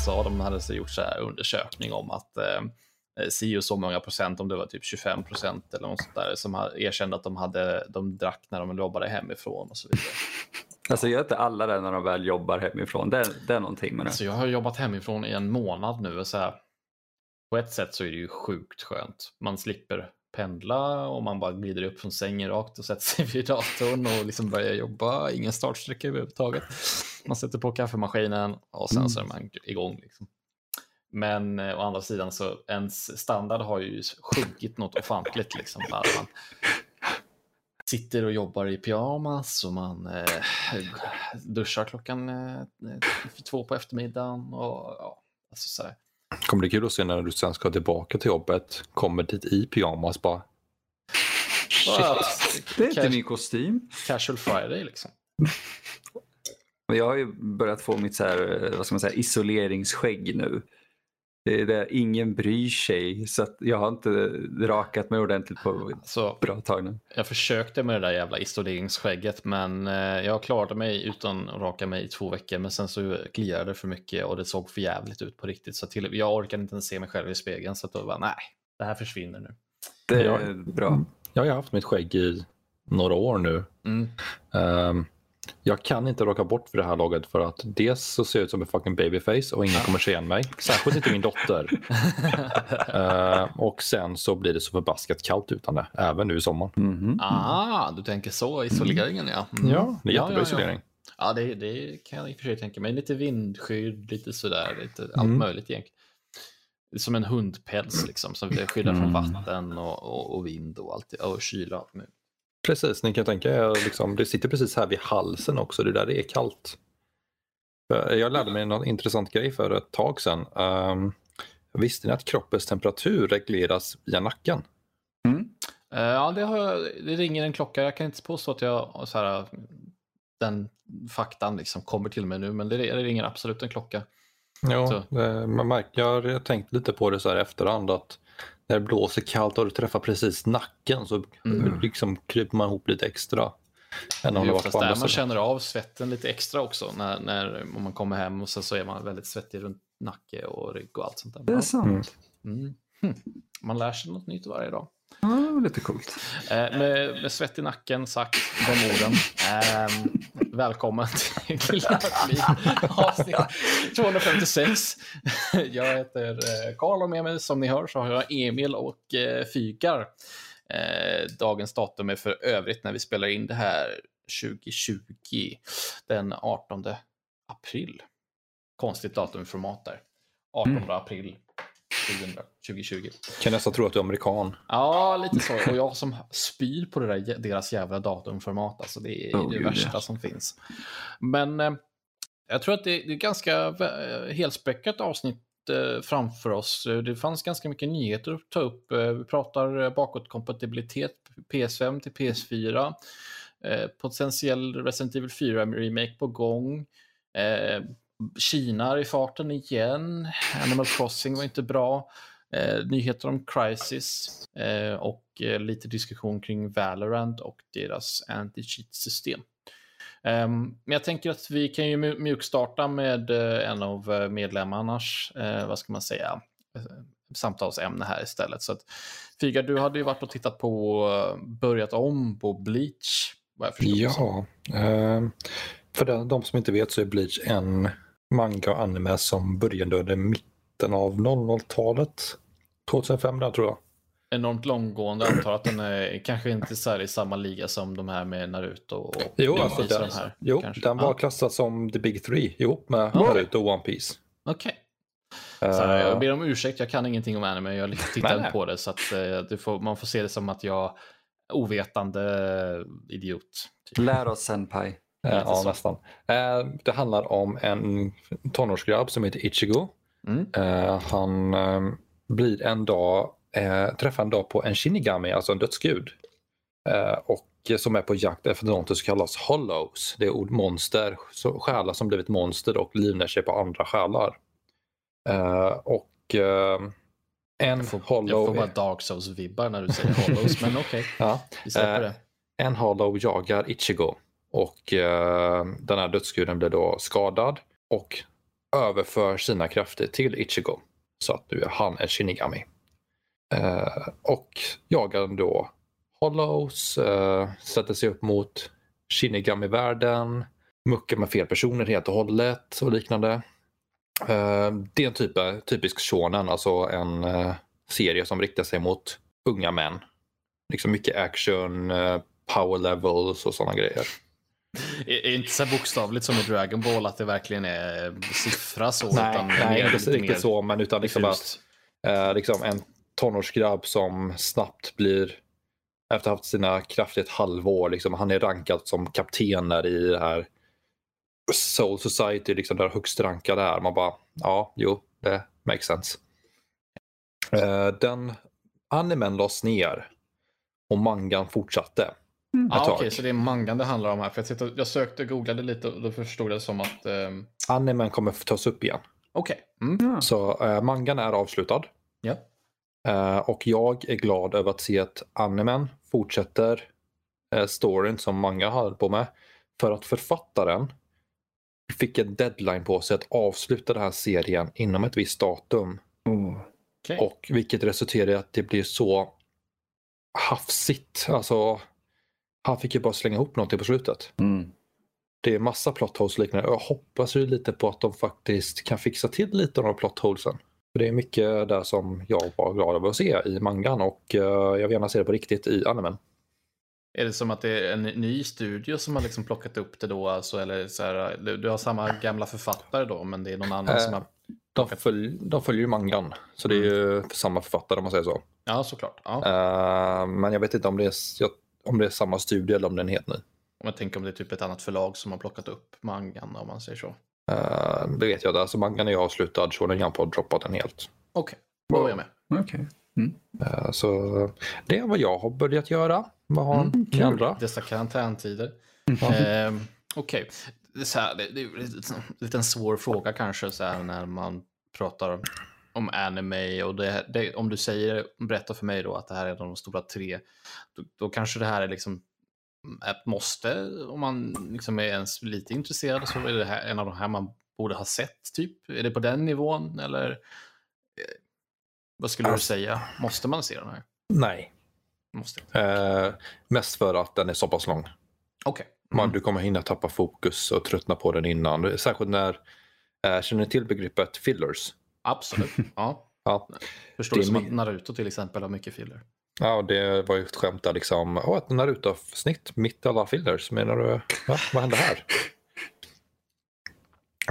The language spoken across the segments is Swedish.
USA, de hade så gjort så här undersökning om att eh, si och så många procent, om det var typ 25 procent eller något sånt där, som erkände att de, hade, de drack när de jobbade hemifrån och så vidare. Alltså gör inte alla det när de väl jobbar hemifrån? Det, det är någonting med det. Alltså jag har jobbat hemifrån i en månad nu och så här, på ett sätt så är det ju sjukt skönt. Man slipper pendla och man bara glider upp från sängen rakt och sätter sig vid datorn och liksom börjar jobba. Ingen startsträcka överhuvudtaget. Man sätter på kaffemaskinen och sen så är man igång. Liksom. Men eh, å andra sidan så ens standard har ju sjunkit något ofantligt. Liksom. Man sitter och jobbar i pyjamas och man eh, duschar klockan eh, eh två på eftermiddagen. Och, ja, alltså så här. Kommer det kul att se när du sen ska tillbaka till jobbet, kommer dit i pyjamas bara. Shit. Det är inte min kostym. Casual Friday liksom. Jag har ju börjat få mitt så här, vad ska man säga, isoleringsskägg nu. Det är det, ingen bryr sig så jag har inte rakat mig ordentligt på så, bra tag nu. Jag försökte med det där jävla isoleringsskägget men eh, jag klarade mig utan att raka mig i två veckor men sen så kliade det för mycket och det såg för jävligt ut på riktigt så till, jag orkade inte ens se mig själv i spegeln så att då var nej, det här försvinner nu. Det är bra. Jag har haft mitt skägg i några år nu. Mm. Um, jag kan inte raka bort för det här laget för att dels så ser jag ut som en fucking babyface och ingen kommer se igen mig. Särskilt inte min dotter. uh, och sen så blir det så förbaskat kallt utan det, även nu i sommar. Mm -hmm. Ah, du tänker så, isoleringen ja. Mm. Ja, det är jättebra ja, ja, isolering. Ja, det, det, kan jag i och för sig tänka mig. Lite vindskydd, lite sådär, lite allt mm. möjligt egentligen. Som en hundpäls liksom, som skyddar från mm. vatten och, och, och, vind och, allt, och kyla och allt möjligt. Precis, ni kan tänka er, liksom, det sitter precis här vid halsen också, det där det är kallt. Jag lärde mig en intressant grej för ett tag sedan. Um, visste ni att kroppens temperatur regleras via nacken? Mm. Uh, ja, det, jag, det ringer en klocka. Jag kan inte påstå att jag så här, den faktan liksom kommer till mig nu, men det, det ringer absolut en klocka. Ja, det, man märker, jag har tänkt lite på det så här efterhand att när det blåser kallt och du träffar precis nacken så mm. liksom kryper man ihop lite extra. Än om det är oftast där man känner av svetten lite extra också när, när om man kommer hem och så, så är man väldigt svettig runt nacke och rygg och allt sånt där. Det är sant. Mm. Mm. Man lär sig något nytt varje dag. Ja, lite coolt. Eh, med, med svett i nacken sagt, de orden. Eh, välkommen till avsnitt 256. Jag heter eh, Karl och med mig som ni hör så har jag Emil och eh, Fygar. Eh, dagens datum är för övrigt när vi spelar in det här 2020, den 18 april. Konstigt datumformat där. 18 mm. april 2020. Kan nästan tro att du är amerikan. Ja, lite så. Och jag som spyr på det där, deras jävla datumformat. Alltså, det är oh, det värsta yes. som finns. Men eh, jag tror att det, det är ganska eh, helspäckat avsnitt eh, framför oss. Det fanns ganska mycket nyheter att ta upp. Eh, vi pratar bakåtkompatibilitet PS5 till PS4. Eh, potentiell Resident Evil 4-remake på gång. Eh, Kina är i farten igen. Animal Crossing var inte bra. Eh, nyheter om Crisis eh, och eh, lite diskussion kring Valorant och deras anti-cheat-system. Um, men jag tänker att vi kan ju mjukstarta med eh, en av eh, medlemmarnas, eh, vad ska man säga, eh, samtalsämne här istället. Så att, Figa, du hade ju varit och tittat på, eh, börjat om på Bleach. ja, ehm, för de som inte vet så är Bleach en manga och anime som började under mitten av 00-talet. 2005 där tror jag. Enormt långgående, jag antar att den är kanske inte så i samma liga som de här med Naruto och Jo, alltså den, de här, jo den var ah. klassad som the big three ihop med ah. Naruto och One Piece. Okej. Okay. Uh, jag ber om ursäkt, jag kan ingenting om anime, jag tittar inte på det så att uh, får, man får se det som att jag ovetande idiot. Typ. Lär oss senpai. Eh, ja, nästan. Eh, det handlar om en tonårsgrabb som heter Ichigo. Mm. Eh, han blir en dag, träffar en dag på en shinigami, alltså en dödsgud. och som är på jakt efter något som kallas hollows. Det är ord monster, själar som blivit monster och livnär sig på andra själar. och en jag får, hollow... Jag får bara Dark Souls-vibbar när du säger hollows, men okej. Okay. Ja. En hollow jagar Ichigo och eh, den här dödsguden blir då skadad och överför sina krafter till Ichigo. Så att nu är han en Shinigami. Uh, och jagar då Hollows, uh, sätter sig upp mot Shinigami-världen, muckar med fel personer helt och hållet och liknande. Uh, det är en typ, typisk shonen, alltså en serie som riktar sig mot unga män. Liksom mycket action, power levels och sådana grejer. Är, är inte så bokstavligt som i Dragon Ball att det verkligen är siffra så? Nej, utan nej mer, inte riktigt så, men utan liksom att eh, liksom en tonårsgrabb som snabbt blir efter att ha haft sina krafter ett halvår, liksom, han är rankad som kapten där i det här Soul Society, liksom där högst rankade är. Man bara, ja, jo, det makes sense. Eh, den animen lades ner och mangan fortsatte. Mm. Ah, Okej, okay, så det är mangan det handlar om här. För jag, tittade, jag sökte och googlade lite och då förstod jag som att... Um... Animen kommer tas upp igen. Okej. Okay. Mm. Så uh, mangan är avslutad. Ja. Uh, och jag är glad över att se att animen fortsätter uh, storyn som manga höll på med. För att författaren fick en deadline på sig att avsluta den här serien inom ett visst datum. Mm. Okay. Och vilket resulterar i att det blir så hafsigt. Alltså han fick ju bara slänga ihop någonting på slutet. Mm. Det är massa plot holes liknande. Jag hoppas ju lite på att de faktiskt kan fixa till lite av de plot holesen. För det är mycket där som jag var glad över att se i mangan och uh, jag vill gärna se det på riktigt i animen. Är det som att det är en ny studio som har liksom plockat upp det då? Alltså, eller så här, du har samma gamla författare då, men det är någon annan uh, som har... De, följ, de följer ju mangan, så det är ju mm. samma författare om man säger så. Ja, såklart. Ja. Uh, men jag vet inte om det är... Jag om det är samma studie eller om den är helt ny. Om jag tänker om det är typ ett annat förlag som har plockat upp mangan om man säger så. Uh, det vet jag inte. Alltså mangan är avslutad, så den Jump har droppat den helt. Okej, okay. då är jag med. Okay. Mm. Uh, så det är vad jag har börjat göra. Vad har mm, ni andra? Dessa karantäntider. Mm. Uh, Okej, okay. det, det, det är en liten svår fråga kanske så här, när man pratar om anime och det, det, om du säger, berättar för mig då att det här är de stora tre, då, då kanske det här är liksom ett måste om man liksom är ens lite intresserad så är det här en av de här man borde ha sett typ. Är det på den nivån eller eh, vad skulle alltså, du säga? Måste man se den här? Nej. Måste. Eh, mest för att den är så pass lång. Okej. Okay. Mm. Du kommer hinna tappa fokus och tröttna på den innan. Särskilt när, eh, känner ni till begreppet fillers? Absolut. Ja. ja. Förstår det som att Naruto till exempel har mycket filler. Ja, det var ju ett skämt där liksom. Åh, ett Naruto-snitt mitt i alla fillers. Menar du? Va? Vad hände här?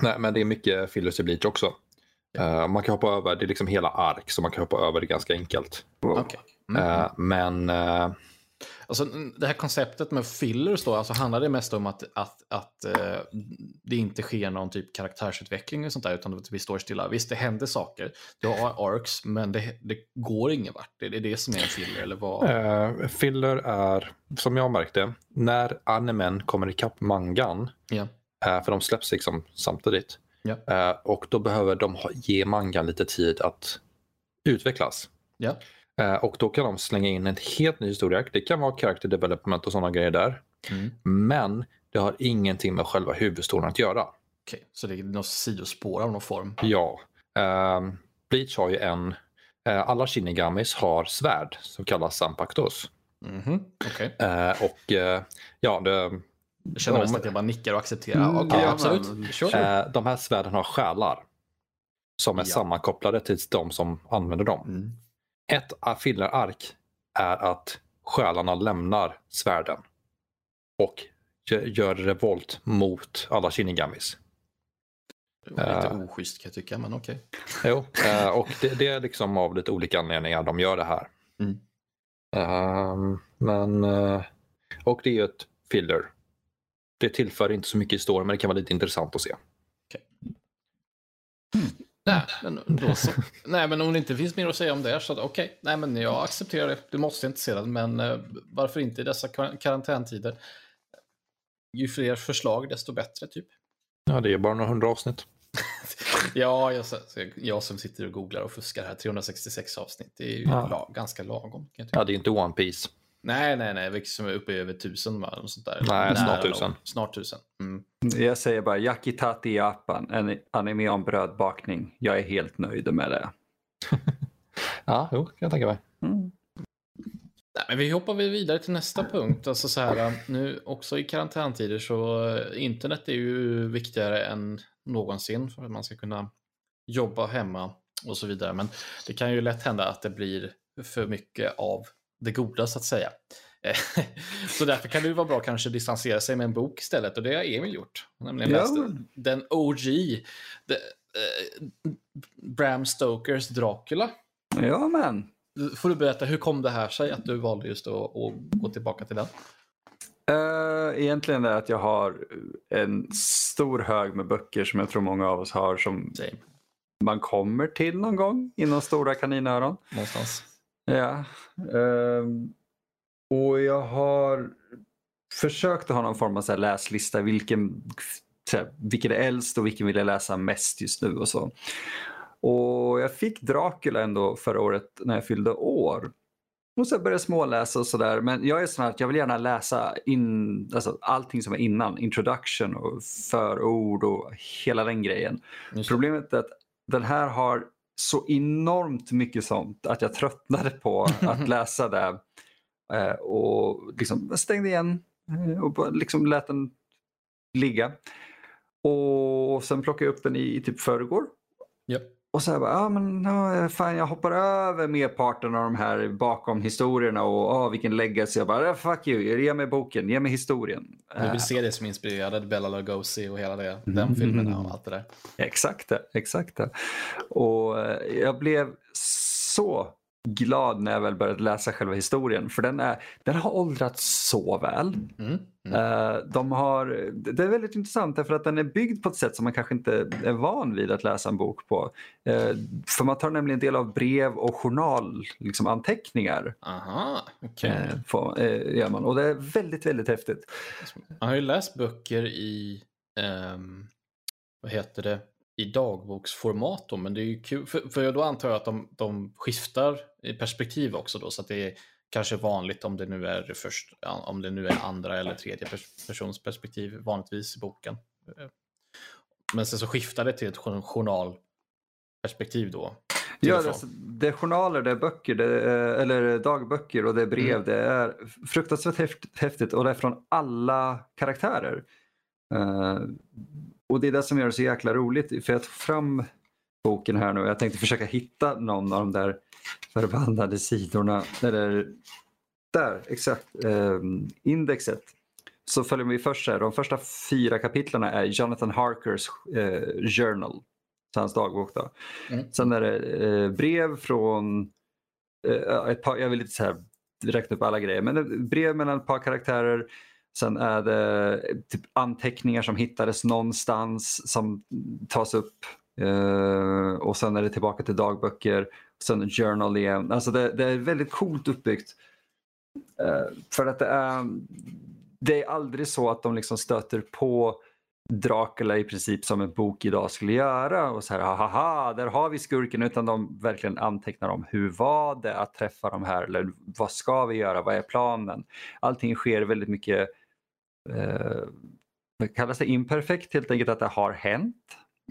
Nej, men det är mycket fillers i Bleach också. Ja. Uh, man kan hoppa över, det är liksom hela ark, så man kan hoppa över det ganska enkelt. Okay. Mm. Uh, men uh, Alltså, det här konceptet med fillers då, alltså handlar det mest om att, att, att eh, det inte sker någon typ karaktärsutveckling och sånt där, utan att vi står stilla. Visst, det händer saker. Du har arcs, men det, det går ingen vart. Det är det som är en filler, eller vad? Uh, filler är, som jag märkte, när animen kommer ikapp mangan, yeah. uh, för de släpps liksom samtidigt, yeah. uh, och då behöver de ge mangan lite tid att utvecklas. Yeah. Eh, och då kan de slänga in en helt ny historia. Det kan vara character development och sådana grejer där. Mm. Men det har ingenting med själva huvudstoryn att göra. Okej, så det är något sidospår av någon form? Ja. Uh, Bleach har ju en... Uh, alla Shinigamis har svärd som kallas Sampaktos. Mm -hmm. okay. uh, och uh, ja, det... Jag känner mest att jag bara nickar och accepterar. Mm, okay, ja, absolut. Sure. de här svärden har själar. Som är ja. sammankopplade till de som använder dem. Mm. Ett fillerark är att själarna lämnar svärden och gör revolt mot alla Shinigamis. Lite uh, oschysst kan jag tycka, men okej. Okay. Jo, uh, och det, det, är liksom av lite olika anledningar de gör det här. Mm. Uh, men, uh, och det är ju ett filler. Det tillför inte så mycket i storyn, men det kan vara lite intressant att se. Okay. Mm. Nej, men, då så. nej, men om det inte finns mer att säga om det så okej, okay, nej men jag accepterar det. Du måste inte se den, men uh, varför inte i dessa karantäntider? Ju fler förslag, desto bättre typ. Ja, det är bara några hundra avsnitt. ja, jag, jag, som sitter och googlar och fuskar här, 366 avsnitt, det är ju ja. la, ganska lagom. ja, det är inte One Piece. Nej, nej, nej. Vilket som är uppe i över tusen va? Sånt där. Nej, snart tusen. Snart tusen. Mm. Jag säger bara Yakitati i Japan, en anime om brödbakning. Jag är helt nöjd med det. ja, jo, kan jag tänka mig. Mm. Nej, men vi hoppar vidare till nästa punkt. Alltså så här, nu också i karantäntider så eh, internet är ju viktigare än någonsin för att man ska kunna jobba hemma och så vidare. Men det kan ju lätt hända att det blir för mycket av det goda så att säga. så därför kan det vara bra kanske distansera sig med en bok istället och det har Emil gjort. Nämligen ja. den OG, the, uh, Bram Stokers Dracula. Ja men. Får du berätta, hur kom det här sig att du valde just att, att gå tillbaka till den? Uh, egentligen är det att jag har en stor hög med böcker som jag tror många av oss har som Same. man kommer till någon gång inom stora kaninöron. Någonstans. Ja. Uh, och jag har försökt att ha någon form av så läslista. Vilken, så här, vilken är äldst och vilken vill jag läsa mest just nu och så. Och jag fick Dracula ändå förra året när jag fyllde år. Och så började jag småläsa och sådär. Men jag är sån att jag vill gärna läsa in, alltså allting som är innan. Introduction och förord och hela den grejen. Problemet är att den här har så enormt mycket sånt att jag tröttnade på att läsa det. Eh, och liksom stängde igen eh, och liksom lät den ligga. Och sen plockade jag upp den i, i typ förrgår. Yep. Och så här bara, ah, men, ja, fan, jag hoppar över merparten av de här bakom historierna och ah, vilken legacy. Jag bara, fuck you, ge mig boken, ge mig historien. Du vill se det som inspirerade Bella Lugosi och hela det, mm. den filmen och allt det där. Exakt det, exakt det. Och eh, jag blev så glad när jag väl började läsa själva historien. För den, är, den har åldrats så väl. Mm. Mm. De har, det är väldigt intressant därför att den är byggd på ett sätt som man kanske inte är van vid att läsa en bok på. Eh, för man tar nämligen del av brev och journalanteckningar. Liksom Aha, okay. gör man. Och det är väldigt, väldigt häftigt. Man har ju läst böcker i, um, vad heter det, i dagboksformat då, men det är ju kul, för, för då antar jag att de, de skiftar i perspektiv också då, så att det är kanske vanligt om det nu är först, om det nu är andra eller tredje persons perspektiv vanligtvis i boken. Men sen så skiftar det till ett journalperspektiv då. Ja, det, det, är journaler, det är böcker, det är, eller dagböcker och det är brev. Mm. Det är fruktansvärt häftigt och det är från alla karaktärer. Uh, och det är det som gör det så jäkla roligt. För jag tog fram boken här nu. Jag tänkte försöka hitta någon av de där förbannade sidorna. Eller, där, exakt. Eh, indexet. Så följer vi först här. De första fyra kapitlen är Jonathan Harkers eh, journal. Hans dagbok. Då. Mm. Sen är det eh, brev från eh, ett par, jag vill inte så här räkna upp alla grejer, men brev mellan ett par karaktärer Sen är det eh, typ anteckningar som hittades någonstans som tas upp. Uh, och sen är det tillbaka till dagböcker. Sen journal igen. Alltså det, det är väldigt coolt uppbyggt. Uh, för att det är, det är aldrig så att de liksom stöter på Dracula i princip som en bok idag skulle göra och så här haha, där har vi skurken utan de verkligen antecknar om hur var det att träffa de här eller vad ska vi göra, vad är planen? Allting sker väldigt mycket eh, kallas det imperfekt, helt enkelt att det har hänt.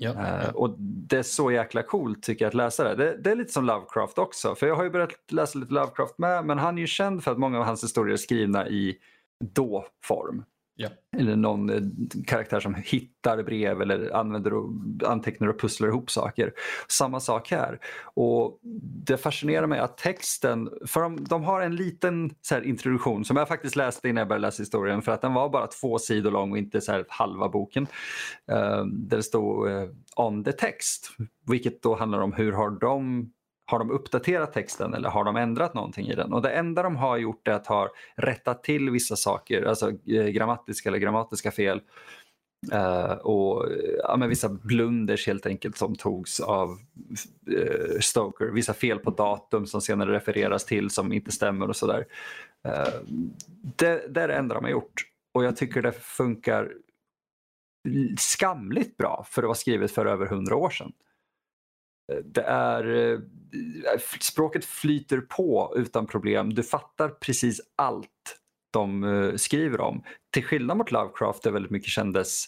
Ja, ja. Uh, och det är så jäkla coolt tycker jag att läsa det. det. det. är lite som Lovecraft också. För jag har ju börjat läsa lite Lovecraft med, men han är ju känd för att många av hans historier är skrivna i då-form. Ja. Eller någon eh, karaktär som hittar brev eller använder och antecknar och pusslar ihop saker. Samma sak här. Och Det fascinerar mig att texten, för de, de har en liten så här, introduktion som jag faktiskt läste innan jag började läsa historien för att den var bara två sidor lång och inte så här, halva boken. Uh, där det stod uh, on the text, vilket då handlar om hur har de har de uppdaterat texten eller har de ändrat någonting i den? Och det enda de har gjort är att ha rättat till vissa saker, alltså eh, grammatiska eller grammatiska fel. Uh, och ja, men vissa blunders helt enkelt som togs av uh, Stoker. Vissa fel på datum som senare refereras till som inte stämmer och sådär. Uh, det, det är det enda de har gjort. Och jag tycker det funkar skamligt bra för att vara skrivet för över hundra år sedan. Det är, språket flyter på utan problem. Du fattar precis allt de skriver om. Till skillnad mot Lovecraft där väldigt mycket kändes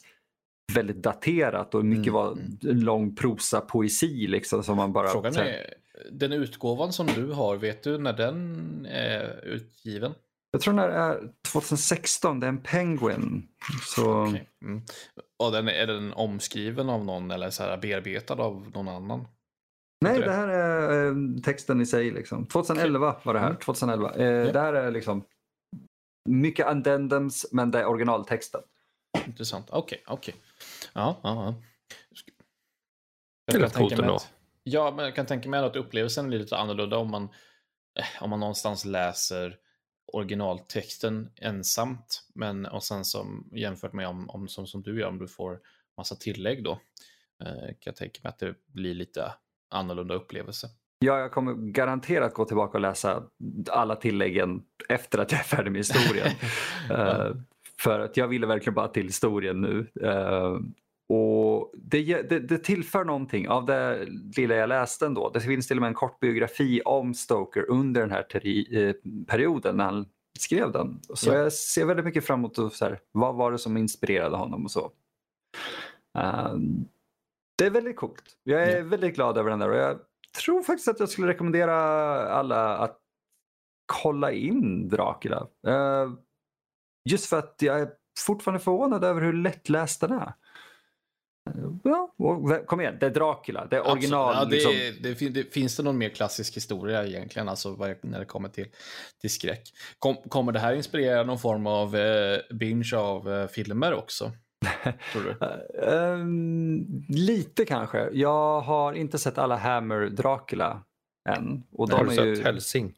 väldigt daterat och mycket mm. var mm. lång prosa poesi liksom som man bara... Frågan är, den utgåvan som du har, vet du när den är utgiven? Jag tror den är 2016, det är en Penguin. Så... Okay. Mm. Och den, är den omskriven av någon eller så här bearbetad av någon annan? Nej, det? det här är eh, texten i sig. Liksom. 2011 var det här. 2011. Mm. Eh, ja. Det här är liksom mycket addendums men det är originaltexten. Intressant. Okej, okay, okej. Okay. Ja, ja, ja. Det är rätt coolt ändå. Att, ja, men jag kan tänka mig att upplevelsen blir lite annorlunda om man, eh, om man någonstans läser originaltexten ensamt. Men och sen som jämfört med om, om som, som du gör, om du får massa tillägg då. Eh, kan jag tänka mig att det blir lite annorlunda upplevelse. Ja, jag kommer garanterat gå tillbaka och läsa alla tilläggen efter att jag är färdig med historien. uh, för att jag ville verkligen bara till historien nu. Uh, och det, det, det, tillför någonting av det lilla jag läste ändå. Det finns till och med en kort biografi om Stoker under den här teri, eh, perioden när han skrev den. Så ja. jag ser väldigt mycket fram emot så här, vad var det som inspirerade honom och så. Uh, det är väldigt coolt. Jag är ja. väldigt glad över den där och jag tror faktiskt att jag skulle rekommendera alla att kolla in Dracula. Uh, just för att jag är fortfarande förvånad över hur lättläst den är. Ja, kom igen, det är Dracula, det är original. Ja, det, liksom. det, det, finns det någon mer klassisk historia egentligen, alltså när det kommer till, till skräck? Kom, kommer det här inspirera någon form av eh, binge av eh, filmer också? Tror du? um, lite kanske. Jag har inte sett alla Hammer Dracula än. Och de har du sett ju... Helsing?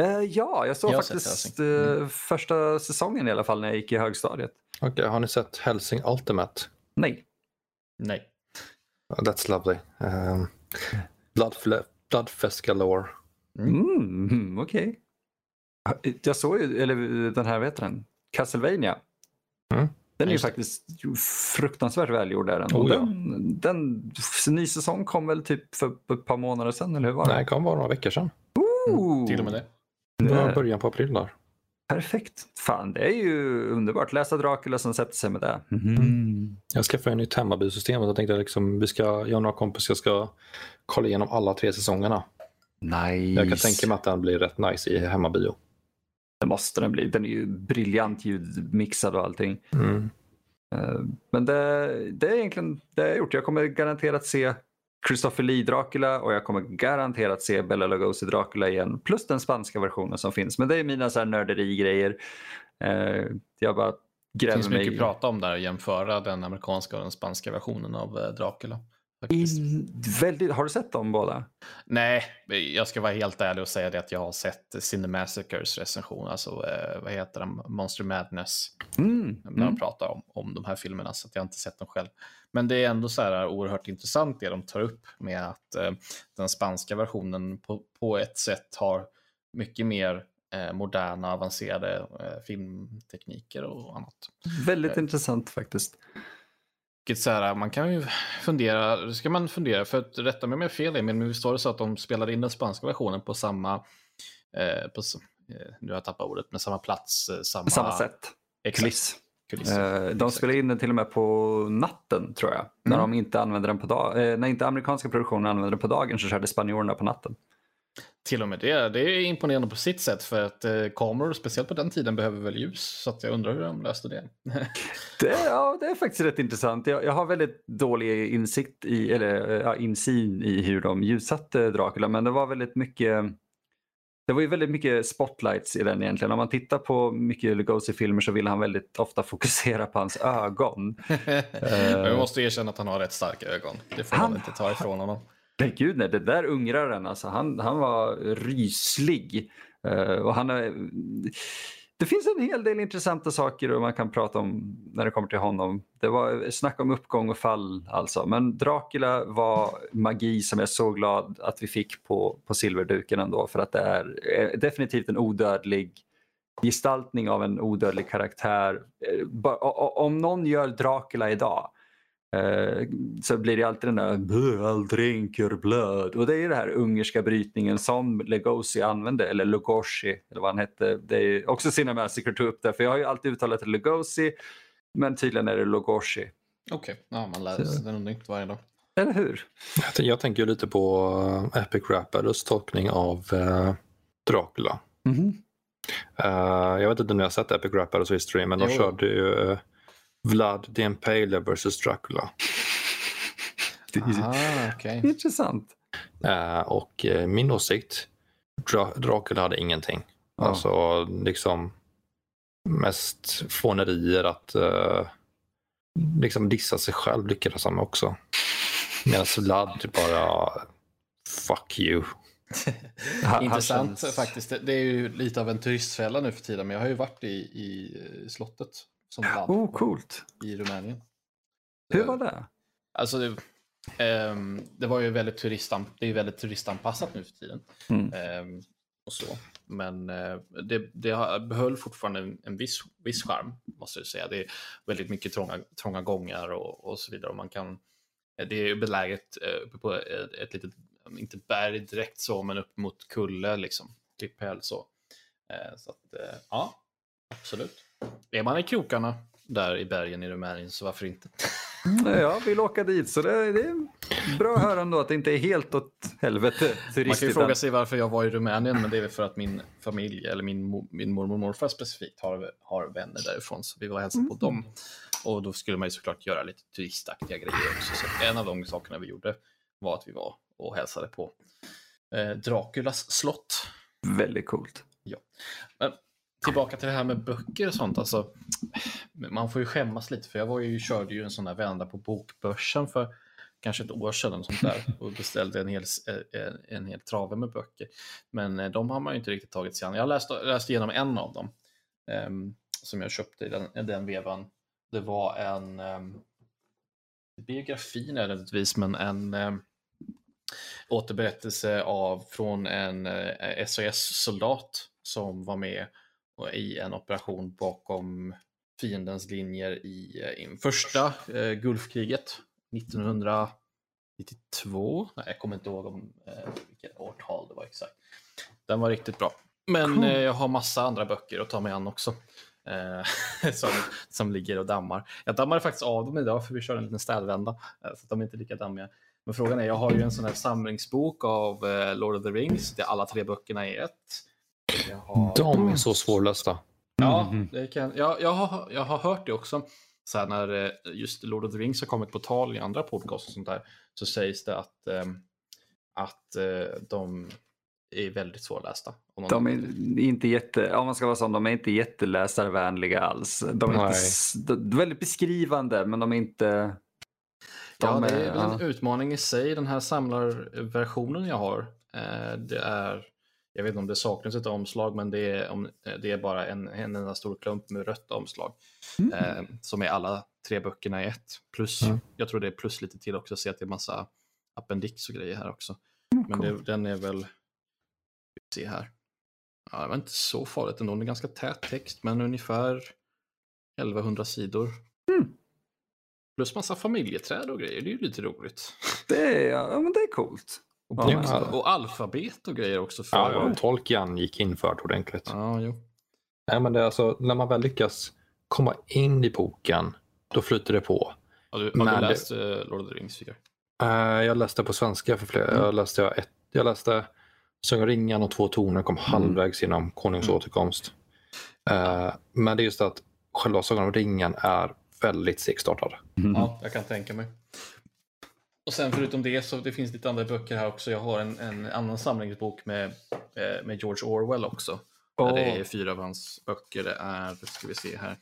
Uh, ja, jag såg jag faktiskt mm. första säsongen i alla fall när jag gick i högstadiet. Okej, okay, har ni sett Helsing Ultimate? Nej. Nej. Oh, that's lovely. Um, blood, Bloodfest galore. Mm, mm Okej. Okay. Jag såg ju, eller den här, vad heter den? Castlevania. Mm. Den är ju faktiskt fruktansvärt välgjord. Där. Oh, ja. den, den, ny säsong kom väl typ för ett par månader sedan, eller hur var det? Nej, kom bara några veckor sedan. Mm, till och med det. Det var början på april där. Perfekt. Fan, det är ju underbart. Läsa Dracula som sätter sig med det. Mm. Jag skaffade ett nytt hemmabysystem och jag tänkte liksom, vi ska, jag och några kompisar ska kolla igenom alla tre säsongerna. Nice. Jag kan tänka mig att den blir rätt nice i hemmabio. Det måste den bli. Den är ju briljant ljudmixad och allting. Mm. Eh, men det, det är egentligen det jag har gjort. Jag kommer garanterat se Christopher Lee Dracula och jag kommer garanterat se Bella Lugosi Dracula igen. Plus den spanska versionen som finns. Men det är mina så här nörderi-grejer. Eh, jag bara gräver Det finns mycket att prata om där och jämföra den amerikanska och den spanska versionen av eh, Dracula. In, väldigt, har du sett dem båda? Nej, jag ska vara helt ärlig och säga det att jag har sett Cinemassacres recension, alltså eh, vad heter den, Monster Madness. Mm. När de mm. pratar om, om de här filmerna, så att jag inte sett dem själv. Men det är ändå så här oerhört intressant det de tar upp med att eh, den spanska versionen på, på ett sätt har mycket mer eh, moderna avancerade eh, filmtekniker och annat. Väldigt eh, intressant faktiskt. Så här, man kan ju fundera, ska man fundera, för att rätta mig om jag har fel, men visst var det så att de spelade in den spanska versionen på samma, eh, på, eh, nu har jag tappat ordet, men samma plats, eh, samma... Samma sätt. Kuliss. Eh, de spelade in den till och med på natten tror jag. Mm. När de inte använde den på dag eh, när inte amerikanska produktionen använde den på dagen så körde spanjorerna på natten. Till och med det. Det är imponerande på sitt sätt för att eh, kameror, speciellt på den tiden, behöver väl ljus. Så att jag undrar hur de löste det. det, ja, det är faktiskt rätt intressant. Jag, jag har väldigt dålig insikt i, eller ja, insyn i hur de ljussatte Dracula, men det var väldigt mycket det var ju väldigt mycket spotlights i den egentligen. Om man tittar på mycket Lugosi-filmer så vill han väldigt ofta fokusera på hans ögon. Men vi måste erkänna att han har rätt starka ögon. Det får han, man inte ta ifrån honom. Nej, gud nej, det där ungraren alltså, han, han var ryslig. Uh, och han är, det finns en hel del intressanta saker man kan prata om när det kommer till honom. Det var snack om uppgång och fall alltså. Men Dracula var magi som jag är så glad att vi fick på, på silverduken ändå. För att det är eh, definitivt en odödlig gestaltning av en odödlig karaktär. Eh, om någon gör Dracula idag Eh, så blir det alltid den där all dränker blöd. Och det är det här ungerska brytningen som Legosi använde, eller Lugosi eller vad han hette. Det är också Cinemassacre tog upp det, för jag har ju alltid uttalat det Legosi, men tydligen är det Lugosi. Okej, okay. ja, man lär sig något nytt varje dag. Eller hur? Jag, jag tänker lite på uh, Epic Rappers tolkning av uh, Dracula. Mm -hmm. uh, jag vet inte om ni har sett Epic Rappers History, men jo. de körde ju uh, Vlad the Impaler vs Dracula. Ah, okay. Intressant. Uh, och uh, min åsikt, Dra Dracula hade ingenting. Ja. Alltså liksom mest fånerier att uh, liksom dissa sig själv lyckades han med också. Medan Vlad bara fuck you. Intressant faktiskt. Det är ju lite av en turistfälla nu för tiden, men jag har ju varit i, i slottet som land. Oh, coolt. I Rumänien. Hur var det? Alltså, det, um, det var ju väldigt, turistan, det är väldigt turistanpassat nu för tiden. Mm. Um, och så. Men uh, det, det behöll fortfarande en, en viss, viss charm, måste jag säga. Det är väldigt mycket trånga, trånga gångar och, och så vidare. Och man kan, det är beläget uh, på ett, ett litet, inte berg direkt så, men upp mot kulle, liksom. Klipphäll så. Uh, så att, ja, absolut. Är man i krokarna där i bergen i Rumänien så varför inte? Mm, jag vill åka dit så det, det är bra att höra ändå att det inte är helt åt helvete Man kan ju fråga sig varför jag var i Rumänien men det är väl för att min familj eller min, min mormor och morfar specifikt har, har vänner därifrån så vi var och hälsade på dem. Mm. Och då skulle man ju såklart göra lite turistaktiga grejer också. Så en av de sakerna vi gjorde var att vi var och hälsade på eh, Draculas slott. Väldigt coolt. Ja. Men tillbaka till det här med böcker och sånt. Alltså, man får ju skämmas lite för jag var ju, körde ju en sån där vända på bokbörsen för kanske ett år sedan sånt där, och beställde en hel, en, en hel trave med böcker. Men eh, de har man ju inte riktigt tagit sig an. Jag läste, läste igenom en av dem um, som jag köpte i den, i den vevan. Det var en um, biografi nödvändigtvis, men en um, återberättelse av, från en uh, eh, SAS-soldat som var med i en operation bakom fiendens linjer i, eh, i första eh, Gulfkriget 1992. Nej, jag kommer inte ihåg om, eh, vilket årtal det var exakt. Den var riktigt bra. Men cool. eh, jag har massa andra böcker att ta mig an också. Eh, som, som ligger och dammar. Jag dammade faktiskt av dem idag för vi körde en liten städvända. Eh, så att de är inte lika dammiga. Men frågan är, jag har ju en sån här samlingsbok av Lord of the Rings där alla tre böckerna är ett. Har... De är så svårlösta. Ja, mm. det kan, ja jag, har, jag har hört det också. Så här, när eh, just Lord of the Rings har kommit på tal i andra podcast och sånt där så sägs det att, ähm, att äh, de är väldigt svårlästa. De är inte jätte, om man ska vara sån, de är inte jätteläsarvänliga alls. De är, inte, väldigt beskrivande men de är inte... De ja, det är, är en ja. utmaning i sig. Den här samlarversionen jag har, eh, det är jag vet inte om det saknas ett omslag, men det är, om, det är bara en, en enda stor klump med rött omslag. Mm. Eh, som är alla tre böckerna i ett. Plus, mm. jag tror det är plus lite till också, jag ser att det är massa appendix och grejer här också. Mm, men det, den är väl, se här. Ja, det var inte så farligt ändå, det är ganska tät text, men ungefär 1100 sidor. Mm. Plus massa familjeträd och grejer, det är ju lite roligt. Det är, ja, men det är coolt. Och, ja, och alfabet och grejer också. För... Ja, Tolkien gick infört ordentligt. Ja, jo. Nej, men det är alltså, när man väl lyckas komma in i boken, då flyter det på. Har du, har du läst det... Eh, Lord of the Rings? Uh, jag läste på svenska för flera. Mm. Jag läste, ett, jag läste Sång ringan och två toner kom mm. halvvägs genom Konungs mm. återkomst. Uh, men det är just att själva Sagan om ringen är väldigt segstartad. Mm. Ja, jag kan tänka mig. Och sen förutom det så det finns lite andra böcker här också. Jag har en, en annan samlingsbok med, eh, med George Orwell också. Oh. Det är fyra av hans böcker. Det är, ska vi se här.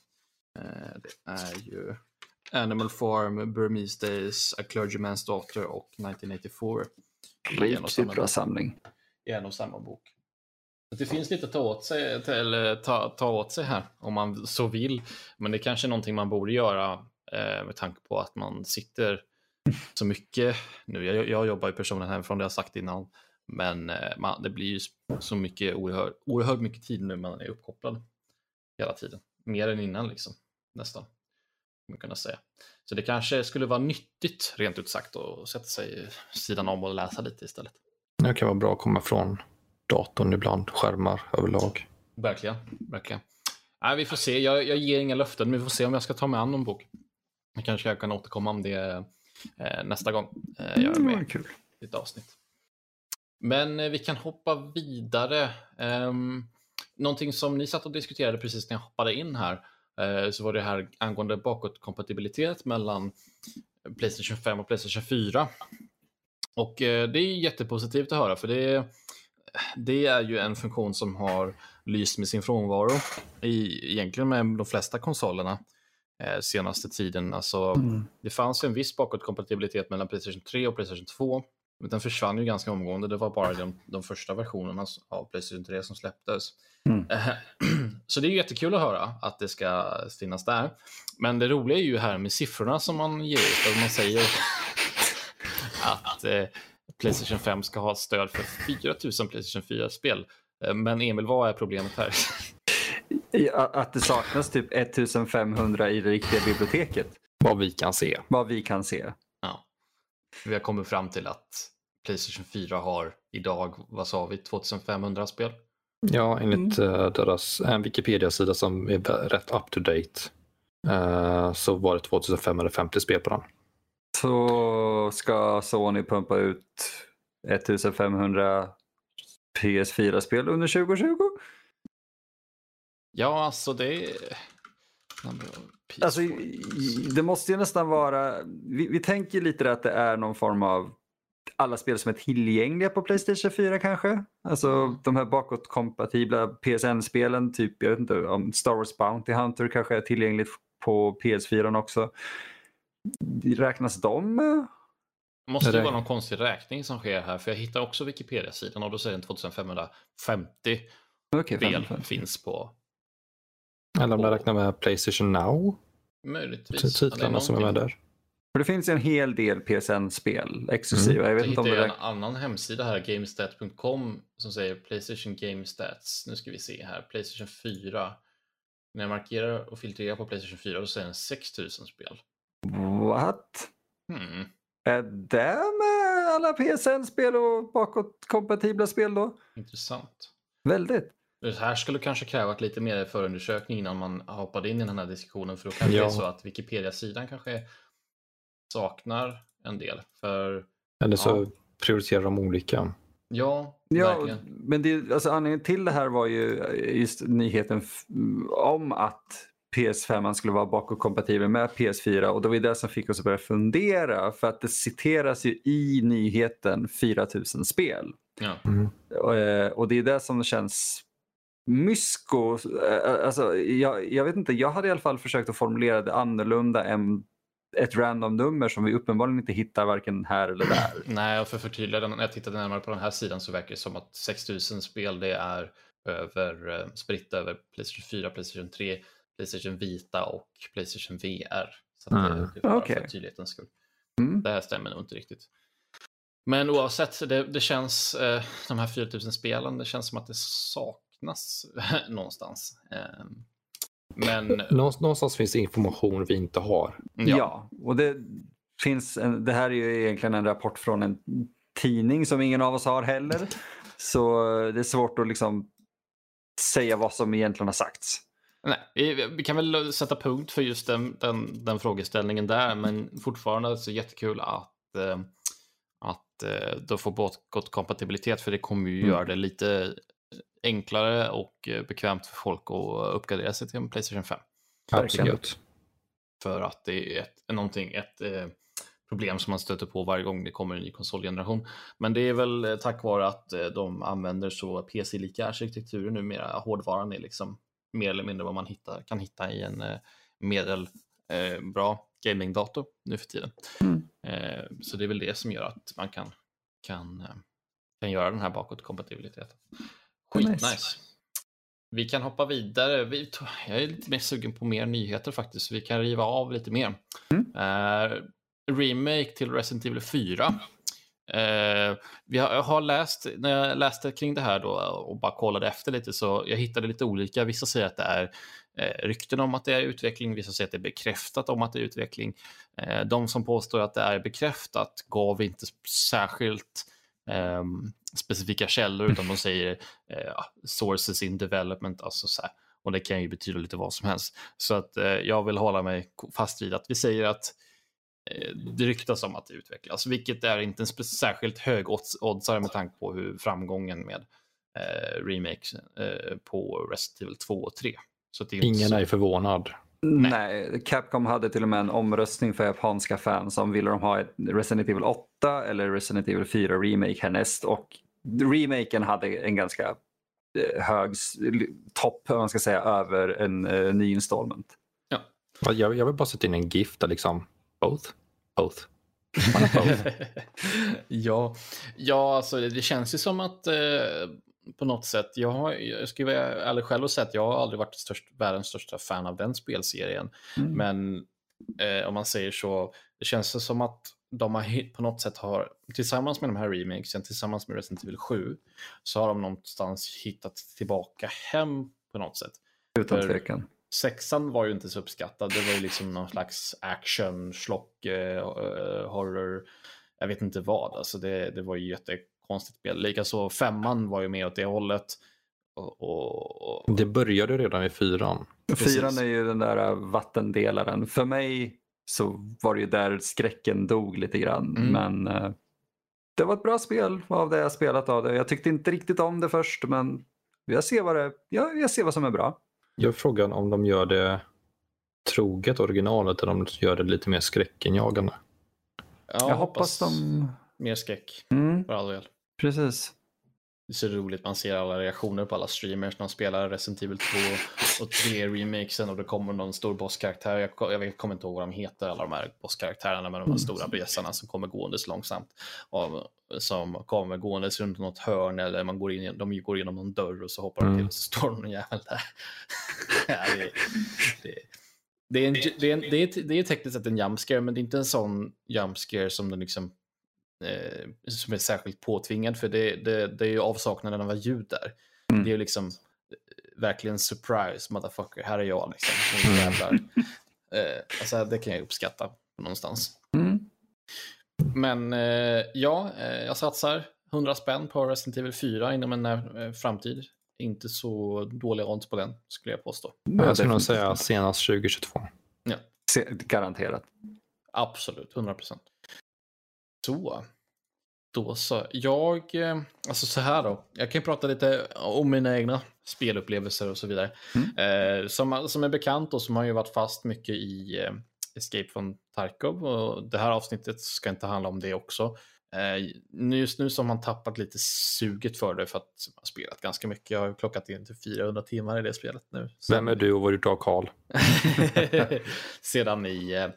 Eh, det är ju Animal Farm, Burmese Days, A Clergyman's Daughter och 1984. Riktigt bra samling. I en och samma bok. Det finns lite att ta åt sig, eller ta, ta åt sig här om man så vill. Men det är kanske är någonting man borde göra eh, med tanke på att man sitter så mycket nu. Jag, jag jobbar ju personligen hemifrån, det har jag sagt innan. Men eh, man, det blir ju så mycket oerhört, oerhört mycket tid nu man är uppkopplad hela tiden. Mer än innan liksom, nästan. Man kunna säga. Så det kanske skulle vara nyttigt, rent ut sagt, att sätta sig sidan om och läsa lite istället. Det kan vara bra att komma från datorn ibland, skärmar överlag. Verkligen, verkligen. Nej, vi får se, jag, jag ger inga löften, men vi får se om jag ska ta mig an någon bok. Jag kanske jag kan återkomma om det nästa gång eh, jag är med mm, kul. i ett avsnitt. Men eh, vi kan hoppa vidare. Um, någonting som ni satt och diskuterade precis när jag hoppade in här, uh, så var det här angående bakåtkompatibilitet mellan Playstation 5 och Playstation 4. Och det är jättepositivt att höra, för det, det är ju en funktion som har lyst med sin frånvaro i, egentligen med de flesta konsolerna eh, senaste tiden. Alltså, mm. Det fanns ju en viss bakåtkompatibilitet mellan Playstation 3 och Playstation 2 men den försvann ju ganska omgående. Det var bara de, de första versionerna av Playstation 3 som släpptes. Mm. Så det är jättekul att höra att det ska finnas där. Men det roliga är ju här med siffrorna som man ger ut. Man säger att eh, Playstation 5 ska ha stöd för 4000 Playstation 4-spel. Eh, men Emil, vad är problemet här? Att det saknas typ 1500 i det riktiga biblioteket. Vad vi kan se. Vad vi kan se. Vi har kommit fram till att Playstation 4 har idag, vad sa vi, 2500 spel? Ja, enligt mm. uh, deras en Wikipedia-sida som är rätt up to date uh, så var det 2550 spel på den. Så ska Sony pumpa ut 1500 PS4-spel under 2020? Ja, alltså det. Alltså, det måste ju nästan vara, vi, vi tänker lite att det är någon form av alla spel som är tillgängliga på Playstation 4 kanske. Alltså mm. de här bakåtkompatibla PSN-spelen, typ jag vet inte om Star Wars Bounty Hunter kanske är tillgängligt på PS4 också. Räknas de måste ju vara någon konstig räkning som sker här, för jag hittar också Wikipedia-sidan och då säger den 2550 okay, spel finns på eller om de räknar med Playstation Now? Möjligtvis. Titlarna som är med där. För det finns en hel del PSN-spel exklusiva. Mm. Jag vet inte om det en annan hemsida här, gamestat.com, som säger Playstation Game Stats. Nu ska vi se här, Playstation 4. När jag markerar och filtrerar på Playstation 4 då säger den 6000 spel. What? Hmm. Är det med alla PSN-spel och bakåtkompatibla spel då? Intressant. Väldigt. Det här skulle kanske kräva lite mer förundersökning innan man hoppade in i den här diskussionen. För då kanske ja. det är så att Wikipedia-sidan kanske saknar en del. För, Eller så ja. prioriterar de olika. Ja, ja verkligen. Men det, alltså, anledningen till det här var ju just nyheten om att PS5 skulle vara bakåtkompatibel med PS4 och det var det som fick oss att börja fundera för att det citeras ju i nyheten 4000 spel. Ja. Mm. Och, eh, och det är det som känns mysko, eh, alltså, jag, jag, vet inte, jag hade i alla fall försökt att formulera det annorlunda än ett random nummer som vi uppenbarligen inte hittar varken här eller där. Nej, och för att förtydliga, när jag tittade närmare på den här sidan så verkar det som att 6000 spel det är över, eh, spritt över Playstation 4, Playstation 3, Playstation Vita och Playstation VR. Så mm. det, det är okay. för tydlighetens skull. Mm. Det här stämmer nog inte riktigt. Men oavsett, det, det känns, eh, de här 4000 spelen, det känns som att det saknas saknas någonstans. Ehm, men... Någonstans finns det information vi inte har. Ja, ja och det finns en, det här är ju egentligen en rapport från en tidning som ingen av oss har heller. Så det är svårt att liksom säga vad som egentligen har sagts. Nej, vi, kan väl sätta punkt för just den, den, den frågeställningen där, men fortfarande så jättekul att, eh, att eh, då få gott kompatibilitet, för det kommer ju mm. göra det lite enklare och eh, bekvämt för folk att uppgradera sig till en Playstation 5. Absolut. För att det är ett, någonting, ett eh, problem som man stöter på varje gång det kommer en ny konsolgeneration. Men det är väl eh, tack vare att eh, de använder så PC-lika arkitekturer numera. Hårdvaran är liksom mer eller mindre vad man hittar, kan hitta i en eh, medelbra eh, gamingdator nu för tiden. Mm. så det är väl det som gör att man kan, kan, kan göra den här bakåtkompatibiliteten. Skitnice. Nice. Vi kan hoppa vidare. Vi, jag är lite mer sugen på mer nyheter faktiskt. Vi kan riva av lite mer. Mm. Uh, remake till Resident Evil 4. Uh, eh, vi har, jag har läst, när jag läste kring det här då och bara kollade efter lite så jag hittade lite olika. Vissa säger att det är eh, rykten om att det är utveckling, vissa säger att det är bekräftat om att det är utveckling. Eh, de som påstår att det är bekräftat gav inte särskilt eh, specifika källor utan de säger eh, sources in development, alltså så här. och det kan ju betyda lite vad som helst. Så att eh, jag vill hålla mig fast vid att vi säger att eh, det ryktas om att det utvecklas, vilket är inte en särskilt hög oddsare med tanke på hur framgången med eh, remake eh, på Resident Evil 2 och 3. Så Ingen så... är förvånad. Nej. Nej. Capcom hade till och med en omröstning för japanska fans om ville de ha ett Resident Evil 8 eller Resident Evil 4 Remake härnäst och remaken hade en ganska eh, hög topp, man ska säga, över en uh, ny installment. Ja. Jag, jag vill bara sätta in en GIF där liksom, both, both. ja, ja alltså det känns ju som att eh, på något sätt. Jag, har, jag ska vara ärlig själv och säga att jag har aldrig varit störst, världens största fan av den spelserien. Mm. Men eh, om man säger så, det känns som att de har på något sätt har, tillsammans med de här remakesen, tillsammans med Resident Evil 7, så har de någonstans hittat tillbaka hem på något sätt. Utan tvekan. Sexan var ju inte så uppskattad. Det var ju liksom någon slags action, slock, eh, horror, jag vet inte vad. Alltså det, det var ju jätte konstigt spel. Likaså femman var ju mer åt det hållet. Och, och, och... Det började redan i fyran. Fyran är ju den där äh, vattendelaren. För mig så var det ju där skräcken dog lite grann. Mm. Men uh, det var ett bra spel av det jag spelat av det. Jag tyckte inte riktigt om det först men jag ser vad, det, ja, jag ser vad som är bra. Jag frågar om de gör det troget originalet eller om de gör det lite mer skräckenjagande. Ja, jag hoppas de... Mer skräck, mm. för all del. Precis. Det är så roligt, man ser alla reaktioner på alla streamers när de spelar Resident Evil 2 och 3 remakesen och det kommer någon stor bosskaraktär. Jag, jag kommer inte ihåg vad de heter, alla de här bosskaraktärerna med de här mm. stora bjässarna som kommer gåendes långsamt. Och, som kommer gåendes runt något hörn eller man går in, de går igenom någon dörr och så hoppar de till och så står någon jävel där. ja, det, det, det, är en, det, är en, det, är, det är tekniskt sett en jumpscare, men det är inte en sån jumpscare som den liksom eh, som är särskilt påtvingad för det, det, det är ju avsaknaden av ljud där. Mm. Det är ju liksom eh, verkligen surprise motherfucker, här är jag liksom. Jävlar. eh, alltså, det kan jag uppskatta någonstans. Mm. Men eh, ja, eh, jag satsar 100 spänn på Resident Evil 4 inom en eh, framtid. Inte så dåliga odds på den skulle jag påstå. Jag skulle nog säga senast 2022. Ja. Garanterat. Absolut, 100 procent. Så. Då så. Jag, eh, alltså så här då. Jag kan prata lite om mina egna spelupplevelser och så vidare. Mm. Eh, som, som är bekant och som har ju varit fast mycket i eh, Escape från Tarkov. Och det här avsnittet ska inte handla om det också. Eh, just nu så har man tappat lite suget för det för att man har spelat ganska mycket. Jag har plockat in till 400 timmar i det spelet nu. Vem är du och vad har du av Karl? Sedan i eh,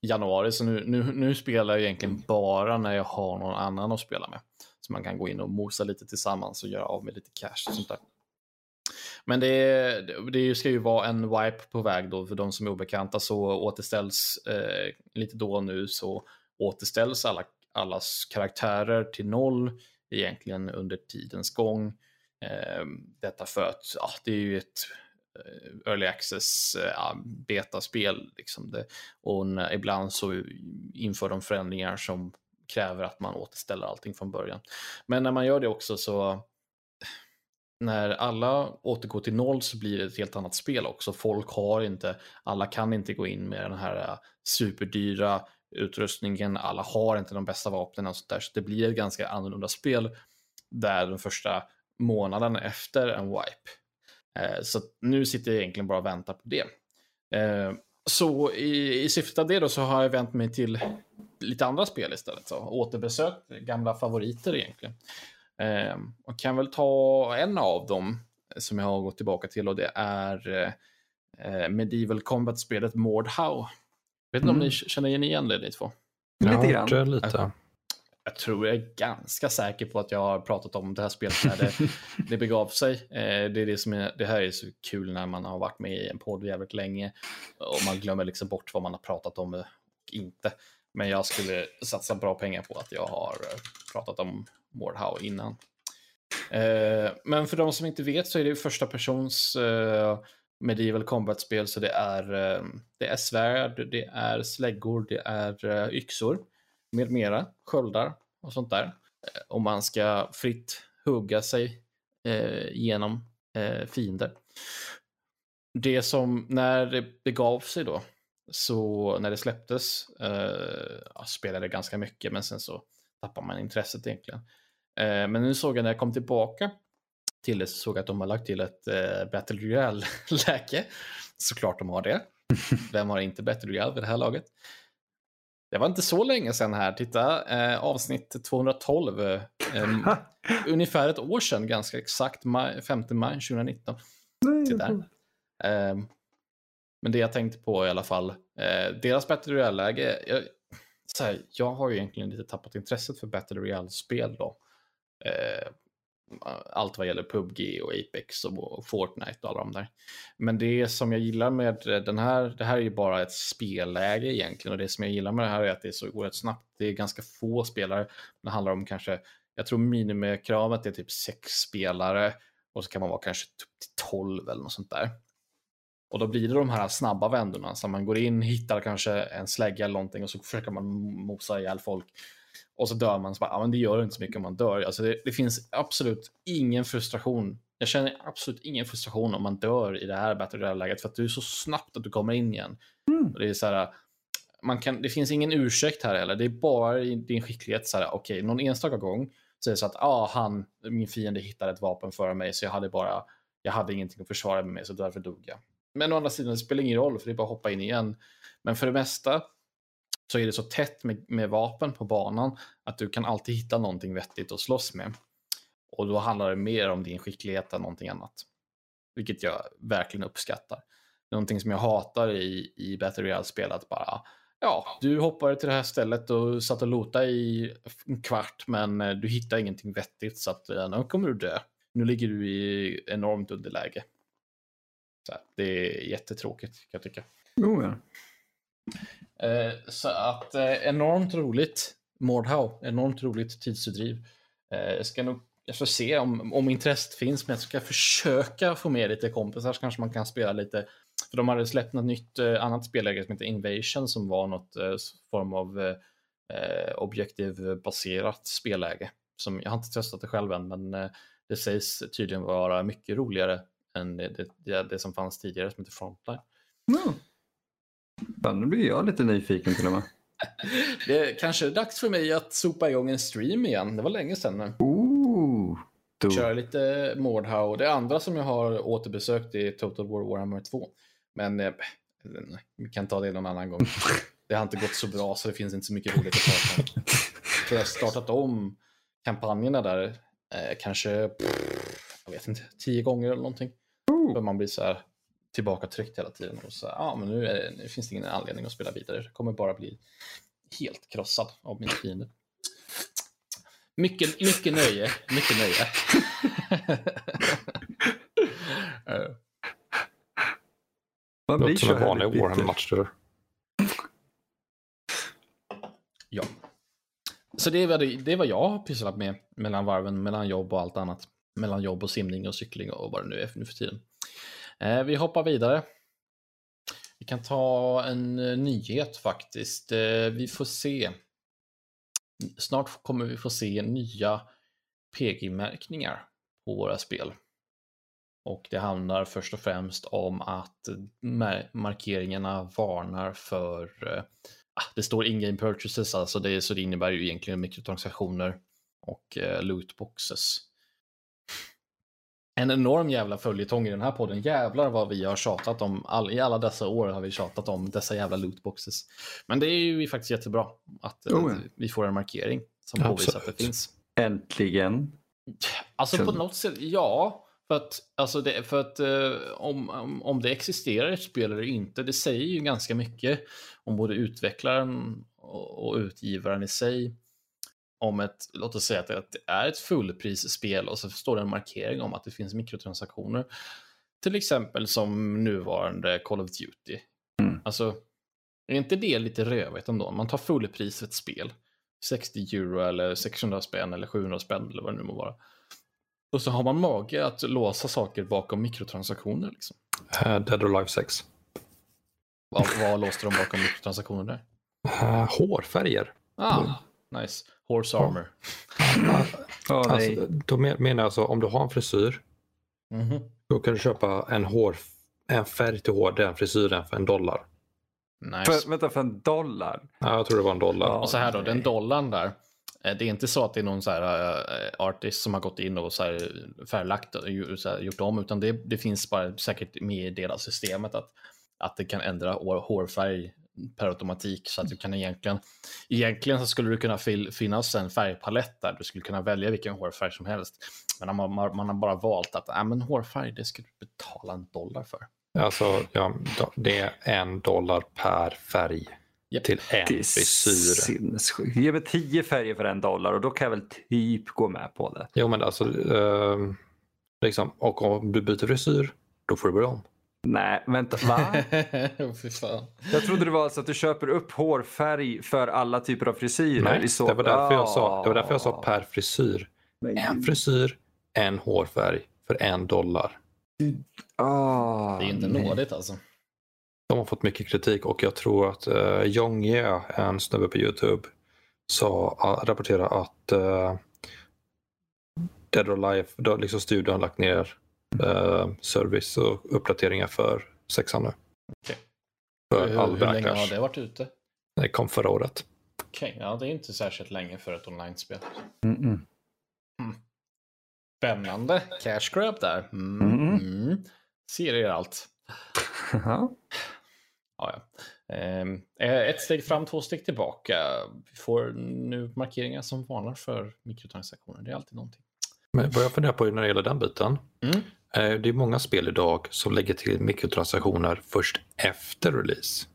januari. Så nu, nu, nu spelar jag egentligen bara när jag har någon annan att spela med. Så man kan gå in och mosa lite tillsammans och göra av med lite cash och sånt där. Men det, det ska ju vara en wipe på väg då för de som är obekanta så återställs eh, lite då och nu så återställs alla, allas karaktärer till noll egentligen under tidens gång. Eh, detta för att ja, det är ju ett Eh, early access eh, ja, betaspel. Liksom det. Och när, eh, ibland så inför de förändringar som kräver att man återställer allting från början. Men när man gör det också så när alla återgår till noll så blir det ett helt annat spel också. Folk har inte, alla kan inte gå in med den här superdyra utrustningen, alla har inte de bästa vapnen och sånt där. Så det blir ett ganska annorlunda spel där den första månaden efter en wipe så nu sitter jag egentligen bara och väntar på det. Eh, så i, i syfte av det då så har jag vänt mig till lite andra spel istället. Så återbesökt gamla favoriter egentligen. Eh, och kan väl ta en av dem som jag har gått tillbaka till och det är Medieval Combat-spelet Mordhau. Vet inte mm. om ni känner igen det ni två? Lite grann. Lite jag tror jag är ganska säker på att jag har pratat om det här spelet när det, det begav sig. Eh, det, är det, som är, det här är så kul när man har varit med i en podd jävligt länge och man glömmer liksom bort vad man har pratat om och inte. Men jag skulle satsa bra pengar på att jag har eh, pratat om Mordhau innan. Eh, men för de som inte vet så är det första persons eh, medieval combat-spel så det är, eh, det är svärd, det är släggor, det är eh, yxor med mera, sköldar och sånt där. Eh, och man ska fritt hugga sig eh, genom eh, fiender. Det som, när det begav sig då, så när det släpptes, eh, spelade ganska mycket, men sen så tappar man intresset egentligen. Eh, men nu såg jag när jag kom tillbaka till det så såg jag att de har lagt till ett eh, Battle Royale-läge. Såklart de har det. Vem har inte Battle Royale vid det här laget? Det var inte så länge sedan här. Titta, eh, avsnitt 212. Eh, ungefär ett år sedan, ganska exakt, maj, 5 maj 2019. Titta. Eh, men det jag tänkte på i alla fall, eh, deras Battle Royale-läge. Jag, jag har ju egentligen lite tappat intresset för Battle Royale-spel då. Allt vad gäller PubG och Apex och Fortnite och alla de där. Men det som jag gillar med den här, det här är ju bara ett spelläge egentligen och det som jag gillar med det här är att det är så oerhört snabbt. Det är ganska få spelare. Det handlar om kanske, jag tror minimikravet är typ sex spelare och så kan man vara kanske typ till 12 eller något sånt där. Och då blir det de här snabba vändorna, så man går in, hittar kanske en slägga eller någonting och så försöker man mosa ihjäl folk och så dör man. Så bara, ja, men det gör inte så mycket om man dör. Alltså det, det, finns absolut ingen frustration. Jag känner absolut ingen frustration om man dör i det här Battle Royale-läget för att du är så snabbt att du kommer in igen. Mm. det, är så här, man kan, det finns ingen ursäkt här heller. Det är bara din skicklighet. Så här, okay, någon enstaka gång så är det så att ah, han, min fiende hittade ett vapen före mig så jag hade bara, jag hade ingenting att försvara mig med så därför dog jag. Men å andra sidan, det spelar ingen roll för det är bara att hoppa in igen. Men för det mesta så är det så tätt med, med, vapen på banan att du kan alltid hitta någonting vettigt att slåss med. Och då handlar det mer om din skicklighet än någonting annat. Vilket jag verkligen uppskattar. Någonting som jag hatar i, i Battle Royale-spel att bara Ja, du hoppade till det här stället och satt och lotade i en kvart men eh, du hittar ingenting vettigt så att eh, nu kommer du dö. Nu ligger du i enormt underläge. Så här, det är jättetråkigt kan jag tycka. Oh, ja. Eh, så att eh, enormt roligt. Mordhau, enormt roligt tidsfördriv. Eh, jag ska nog jag ska se om, om intresset finns, men jag ska försöka få med lite kompisar så kanske man kan spela lite. För de hade släppt något nytt annat spelläge som heter Invasion som var något form av eh, objektivbaserat spelläge. Som, jag har inte testat det själv än, men det sägs tydligen vara mycket roligare än det, det, det som fanns tidigare som heter Frontline. Mm nu blir jag lite nyfiken till och med. Det kanske är dags för mig att sopa igång en stream igen. Det var länge sedan nu. Ooh, Köra lite Mordhau. Det andra som jag har återbesökt är Total War Warhammer 2. Men eh, vi kan ta det någon annan gång. Det har inte gått så bra så det finns inte så mycket roligt att prata om. Så jag har startat om kampanjerna där eh, kanske, jag vet inte, tio gånger eller någonting. För man blir så här, tillbaka tryckt hela tiden. Och så, ja, men nu, det, nu, finns det ingen anledning att spela vidare. Det kommer bara bli helt krossad av mina fiender. Mycket, mycket nöje, mycket nöje. Man blir som en vanlig Warhammer-match. Ja. Så det är, vad, det är vad jag har pysslat med mellan varven, mellan jobb och allt annat. Mellan jobb och simning och cykling och vad det nu är nu för tiden. Eh, vi hoppar vidare. Vi kan ta en eh, nyhet faktiskt. Eh, vi får se. Snart kommer vi få se nya PG-märkningar på våra spel. Och det handlar först och främst om att markeringarna varnar för ah, det står in-game purchases, alltså det, så det innebär ju egentligen mikrotransaktioner och lootboxes en enorm jävla följetong i den här podden. Jävlar vad vi har tjatat om. All, I alla dessa år har vi tjatat om dessa jävla lootboxes. Men det är ju faktiskt jättebra att oh, ja. vi får en markering som påvisar att det finns. Äntligen. Alltså på något sätt, ja. För att, alltså det, för att eh, om, om det existerar ett spel eller inte, det säger ju ganska mycket om både utvecklaren och, och utgivaren i sig om ett, låt oss säga att det är ett fullprisspel och så står det en markering om att det finns mikrotransaktioner. Till exempel som nuvarande Call of Duty. Mm. Alltså, är inte det lite rövigt ändå? Man tar fullpris för ett spel. 60 euro eller 600 spänn eller 700 spänn eller vad det nu må vara. Och så har man mage att låsa saker bakom mikrotransaktioner. Liksom. Uh, Dead or Alive 6. Vad, vad låste de bakom mikrotransaktioner där? Uh, hårfärger. Ah, nice. Horse armor. oh, alltså, då menar jag alltså om du har en frisyr. Mm -hmm. Då kan du köpa en, hår, en färg till hår, den frisyren för en dollar. Nice. För, vänta, för en dollar? Ja, jag tror det var en dollar. Och så här då, den dollarn där. Eh, det är inte så att det är någon så här uh, artist som har gått in och så här färglagt och så här, gjort om, utan det, det finns bara säkert med i deras systemet att, att det kan ändra hårfärg per automatik så att du kan egentligen, egentligen så skulle det kunna finnas en färgpalett där du skulle kunna välja vilken hårfärg som helst. Men man, man, man har bara valt att äh, men hårfärg, det ska du betala en dollar för. Alltså, ja, det är en dollar per färg. Yep. Till en frisyr. Ge mig tio färger för en dollar och då kan jag väl typ gå med på det. Jo men alltså, eh, liksom, och om du byter frisyr, då får du börja om. Nej, vänta, va? jag trodde det var så att du köper upp hårfärg för alla typer av frisyrer. Nej, så... det, var därför jag sa, det var därför jag sa per frisyr. En frisyr, en hårfärg för en dollar. Oh, det är inte nådigt alltså. De har fått mycket kritik och jag tror att uh, Jongye, en snubbe på Youtube, sa, uh, rapporterade att uh, Dead or Alive, då, liksom studion har lagt ner uh, service och uppdateringar för sexan nu. Okay. För hur, all hur länge har det varit ute? Det kom förra året. Okej, okay, ja det är inte särskilt länge för ett online-spel. Mm -mm. Mm. Spännande. Cash grab där. Mm. Mm. Serier allt. ja, ja. Ehm, ett steg fram, två steg tillbaka. Vi får nu markeringar som varnar för mikrotransaktioner. Det är alltid någonting. Men vad jag funderar på när det gäller den biten. Mm. Eh, det är många spel idag som lägger till mikrotransaktioner först efter release.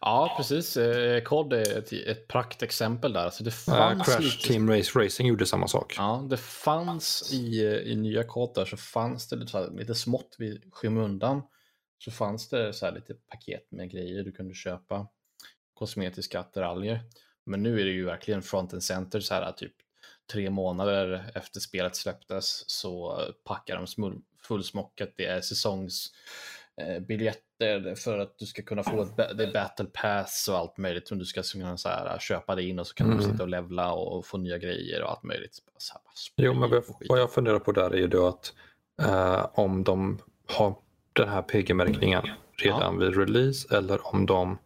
Ja, precis. Eh, COD är ett, ett praktexempel där. Alltså det fanns Crash lite... Team Race Racing gjorde samma sak. Ja, det fanns i, i nya COD där så fanns det lite, lite smått vid skymundan. Så fanns det så lite paket med grejer du kunde köpa. Kosmetiska attiraljer. Men nu är det ju verkligen front and center så här typ tre månader efter spelet släpptes så packar de fullsmockat. Det är säsongsbiljetter för att du ska kunna få ett det battle pass och allt möjligt. Som du ska kunna så här, köpa det in och så kan mm. du sitta och levla och få nya grejer och allt möjligt. Så här, jo, men vad jag funderar på där är ju då att uh, om de har den här PG-märkningen redan ja. vid release eller om de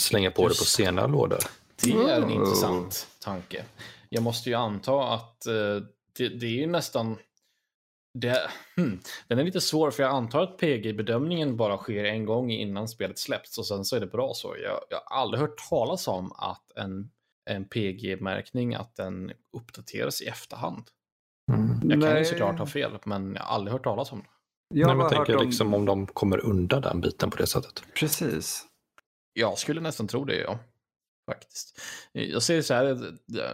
slänger på Just. det på senare lådor. Det är en mm. intressant tanke jag måste ju anta att eh, det, det, är ju nästan... Det, hmm, den är lite svår för jag antar att PG-bedömningen bara sker en gång innan spelet släpps och sen så är det bra så. Jag, jag har aldrig hört talas om att en, en PG-märkning att den uppdateras i efterhand. Mm. Jag kan ju såklart ha fel, men jag har aldrig hört talas om det. Jag Nej, men tänker om... liksom om de kommer undan den biten på det sättet. Precis. Jag skulle nästan tro det, ja. Faktiskt. Jag ser så här,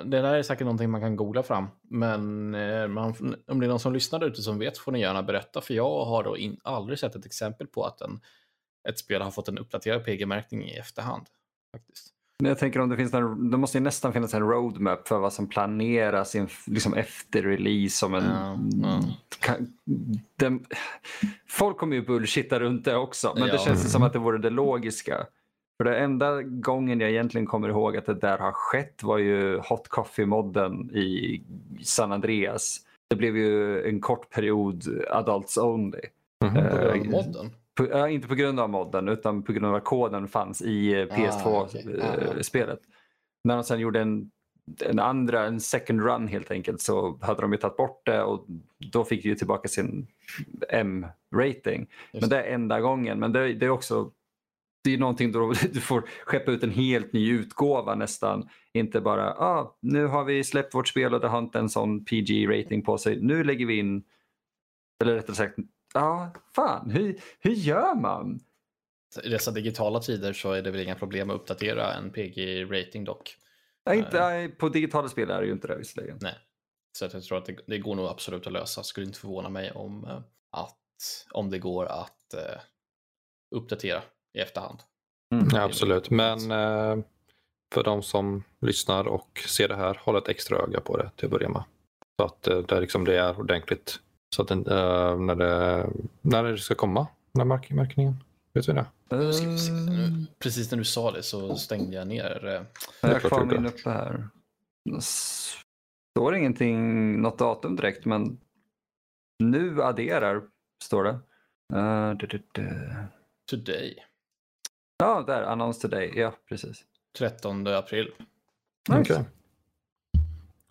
det där är säkert någonting man kan googla fram. Men eh, man, om det är någon som lyssnar ute som vet får ni gärna berätta. För jag har då in, aldrig sett ett exempel på att en, ett spel har fått en uppdaterad PG-märkning i efterhand. Faktiskt. Jag tänker om det finns en, det måste ju nästan finnas en roadmap för vad som planeras in, liksom efter release. Som en, ja, ja. Kan, den, folk kommer ju bullshitta runt det också, men ja. det känns som att det vore det logiska. För det enda gången jag egentligen kommer ihåg att det där har skett var ju Hot Coffee-modden i San Andreas. Det blev ju en kort period Adults Only. Mm -hmm. På grund av modden? På, ja, inte på grund av modden utan på grund av att koden fanns i PS2-spelet. Ah, okay. ah, När de sen gjorde en, en andra, en second run helt enkelt så hade de ju tagit bort det och då fick ju tillbaka sin M-rating. Men det är enda gången. Men det, det är också det är någonting då du får skeppa ut en helt ny utgåva nästan. Inte bara, ah, nu har vi släppt vårt spel och det har inte en sån PG-rating på sig. Nu lägger vi in, eller rättare sagt, ja, ah, fan, hur, hur gör man? I dessa digitala tider så är det väl inga problem att uppdatera en PG-rating dock. Nej, inte, nej, på digitala spel är det ju inte det visserligen. Nej, så jag tror att det, det, går nog absolut att lösa. Skulle inte förvåna mig om, eh, att, om det går att uh, uppdatera i efterhand. Mm. Ja, absolut, men eh, för de som lyssnar och ser det här, håll ett extra öga på det till att börja med. Så att eh, det, liksom, det är ordentligt Så att den, uh, när, det, när det ska komma, när märk, märkningen. Vet vi det? Uh, Precis när du sa det så stängde jag ner. Eh, jag har kvar min uppe här. Det står ingenting, något datum direkt, men nu adderar, står det. Uh, du, du, du. Today. Ja, där. Announce today. Ja, precis. 13 april. Nice. Okay.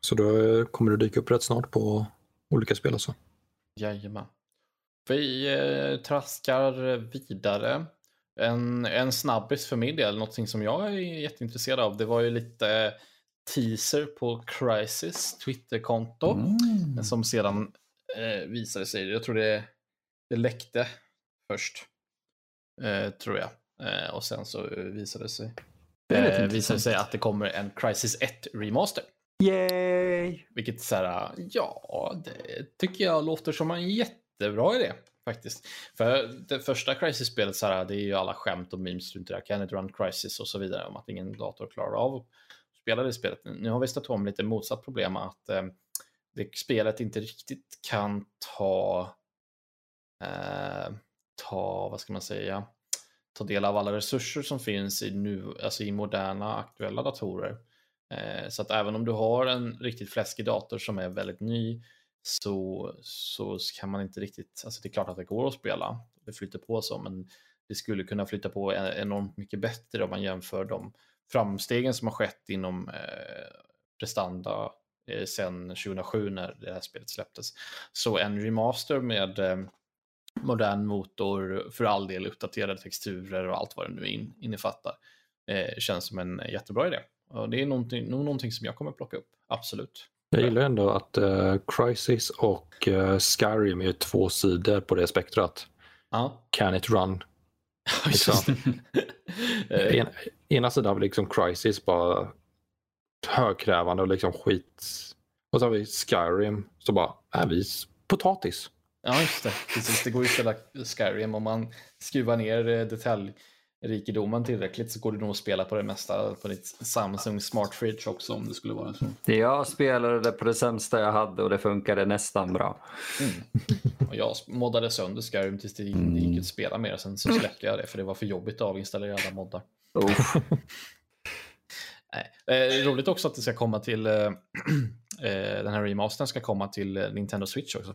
Så då kommer det dyka upp rätt snart på olika spel alltså? Jajamän. Vi eh, traskar vidare. En, en snabbis för min del, någonting som jag är jätteintresserad av, det var ju lite teaser på Crisis Twitterkonto mm. som sedan eh, visade sig, jag tror det, det läckte först, eh, tror jag. Eh, och sen så visade det sig, det visade sig att det kommer en Crisis 1 remaster. Yay! Vilket så här, ja, det tycker jag låter som en jättebra idé faktiskt. För det första Crisis-spelet, så här, det är ju alla skämt och memes runt det där. Can it run Crisis och så vidare om att ingen dator klarar av att spela det spelet. Nu har vi stött om lite motsatt problem att eh, det spelet inte riktigt kan ta, eh, ta, vad ska man säga, ta del av alla resurser som finns i, nu, alltså i moderna aktuella datorer. Eh, så att även om du har en riktigt fläskig dator som är väldigt ny så, så kan man inte riktigt, alltså det är klart att det går att spela, det flyter på så, men det skulle kunna flytta på e-, enormt mycket bättre om man jämför de framstegen som har skett inom eh, prestanda eh, sedan 2007 när det här spelet släpptes. Så en remaster med eh, modern motor, för all del uppdaterade texturer och allt vad det nu in, innefattar, eh, känns som en jättebra idé. Och det är någonting, nog någonting som jag kommer plocka upp, absolut. Jag gillar ändå att uh, Crisis och uh, Skyrim är två sidor på det spektrat. Ja. Can it run? Liksom. en, ena sidan har vi liksom Crisis, bara högkrävande och liksom skit. Och så har vi Skyrim, så bara, är vi potatis. Ja, just det. Precis. Det går ju att spela Skyrim om man skruvar ner eh, detalj rikedomen tillräckligt så går det nog att spela på det mesta på ditt Samsung Smart Fridge också om det skulle vara så. Jag spelade det på det sämsta jag hade och det funkade nästan bra. Mm. Och jag moddade sönder Skyrim tills det mm. gick att spela mer. Sen så släppte jag det för det var för jobbigt att avinstallera alla moddar. Oh. Nej. Eh, roligt också att det ska komma till eh, eh den här remastern ska komma till eh, Nintendo Switch också.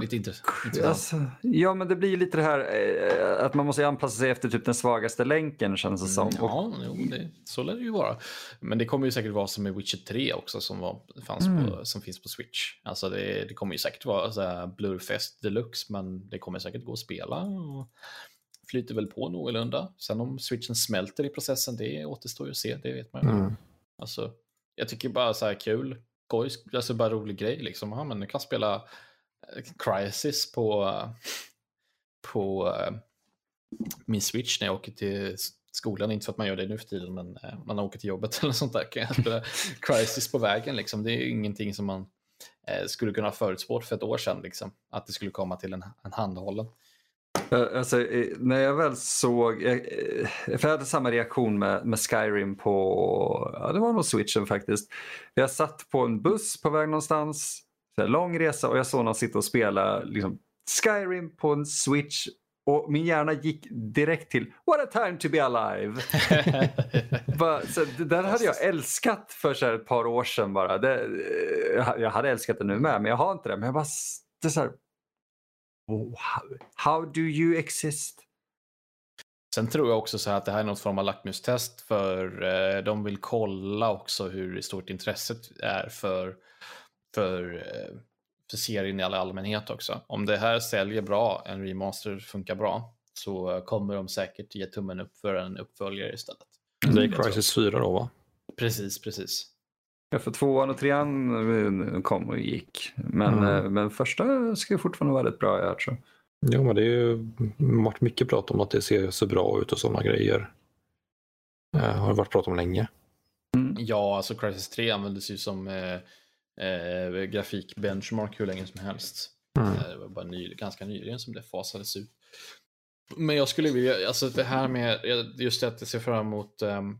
Lite intressant. Alltså, ja, men det blir lite det här eh, att man måste anpassa sig efter typ den svagaste länken känns det som. Mm, ja, jo, det, så lär det ju vara. Men det kommer ju säkert vara som med Witcher 3 också som, var, fanns mm. på, som finns på Switch. Alltså det, det kommer ju säkert vara så här Blurfest deluxe, men det kommer säkert gå att spela. Och flyter väl på någorlunda. Sen om switchen smälter i processen, det återstår ju att se, det vet man ju. Mm. Alltså, jag tycker bara så här kul, skoj, alltså bara rolig grej liksom. Ja, men du kan spela Crisis på, på eh, min Switch när jag åker till skolan. Inte för att man gör det nu för tiden, men eh, man åker till jobbet eller sånt där. Kan jag spela Crisis på vägen. Liksom. Det är ingenting som man eh, skulle kunna ha förutspått för ett år sedan. Liksom. Att det skulle komma till en, en handhållen. Alltså, när jag väl såg, för jag hade samma reaktion med, med Skyrim på, ja det var nog switchen faktiskt. Jag satt på en buss på väg någonstans, så lång resa och jag såg någon sitta och spela liksom, Skyrim på en switch och min hjärna gick direkt till What a time to be alive. bara, så det där hade jag älskat för så ett par år sedan bara. Det, eh, jag hade älskat det nu med men jag har inte det. Men jag bara, det så här, wow, how do you exist? Sen tror jag också så att det här är något form av lackmustest för eh, de vill kolla också hur stort intresset är för för, eh, för serien i all allmänhet också. Om det här säljer bra, en remaster funkar bra, så kommer de säkert ge tummen upp för en uppföljare istället. Det är Crisis 4 då va? Precis, precis. Ja, för tvåan och trean eh, kom och gick. Men, mm. men första ska fortfarande vara rätt bra jag tror. Jo, men det har ju varit mycket prat om att det ser så bra ut och sådana grejer. Det har varit prat om länge. Mm. Ja, alltså Crisis 3 användes ju som eh, eh, grafikbenchmark hur länge som helst. Mm. Eh, det var bara ny, ganska nyligen som det fasades ut. Men jag skulle vilja, alltså det här med, just det att jag ser fram emot um,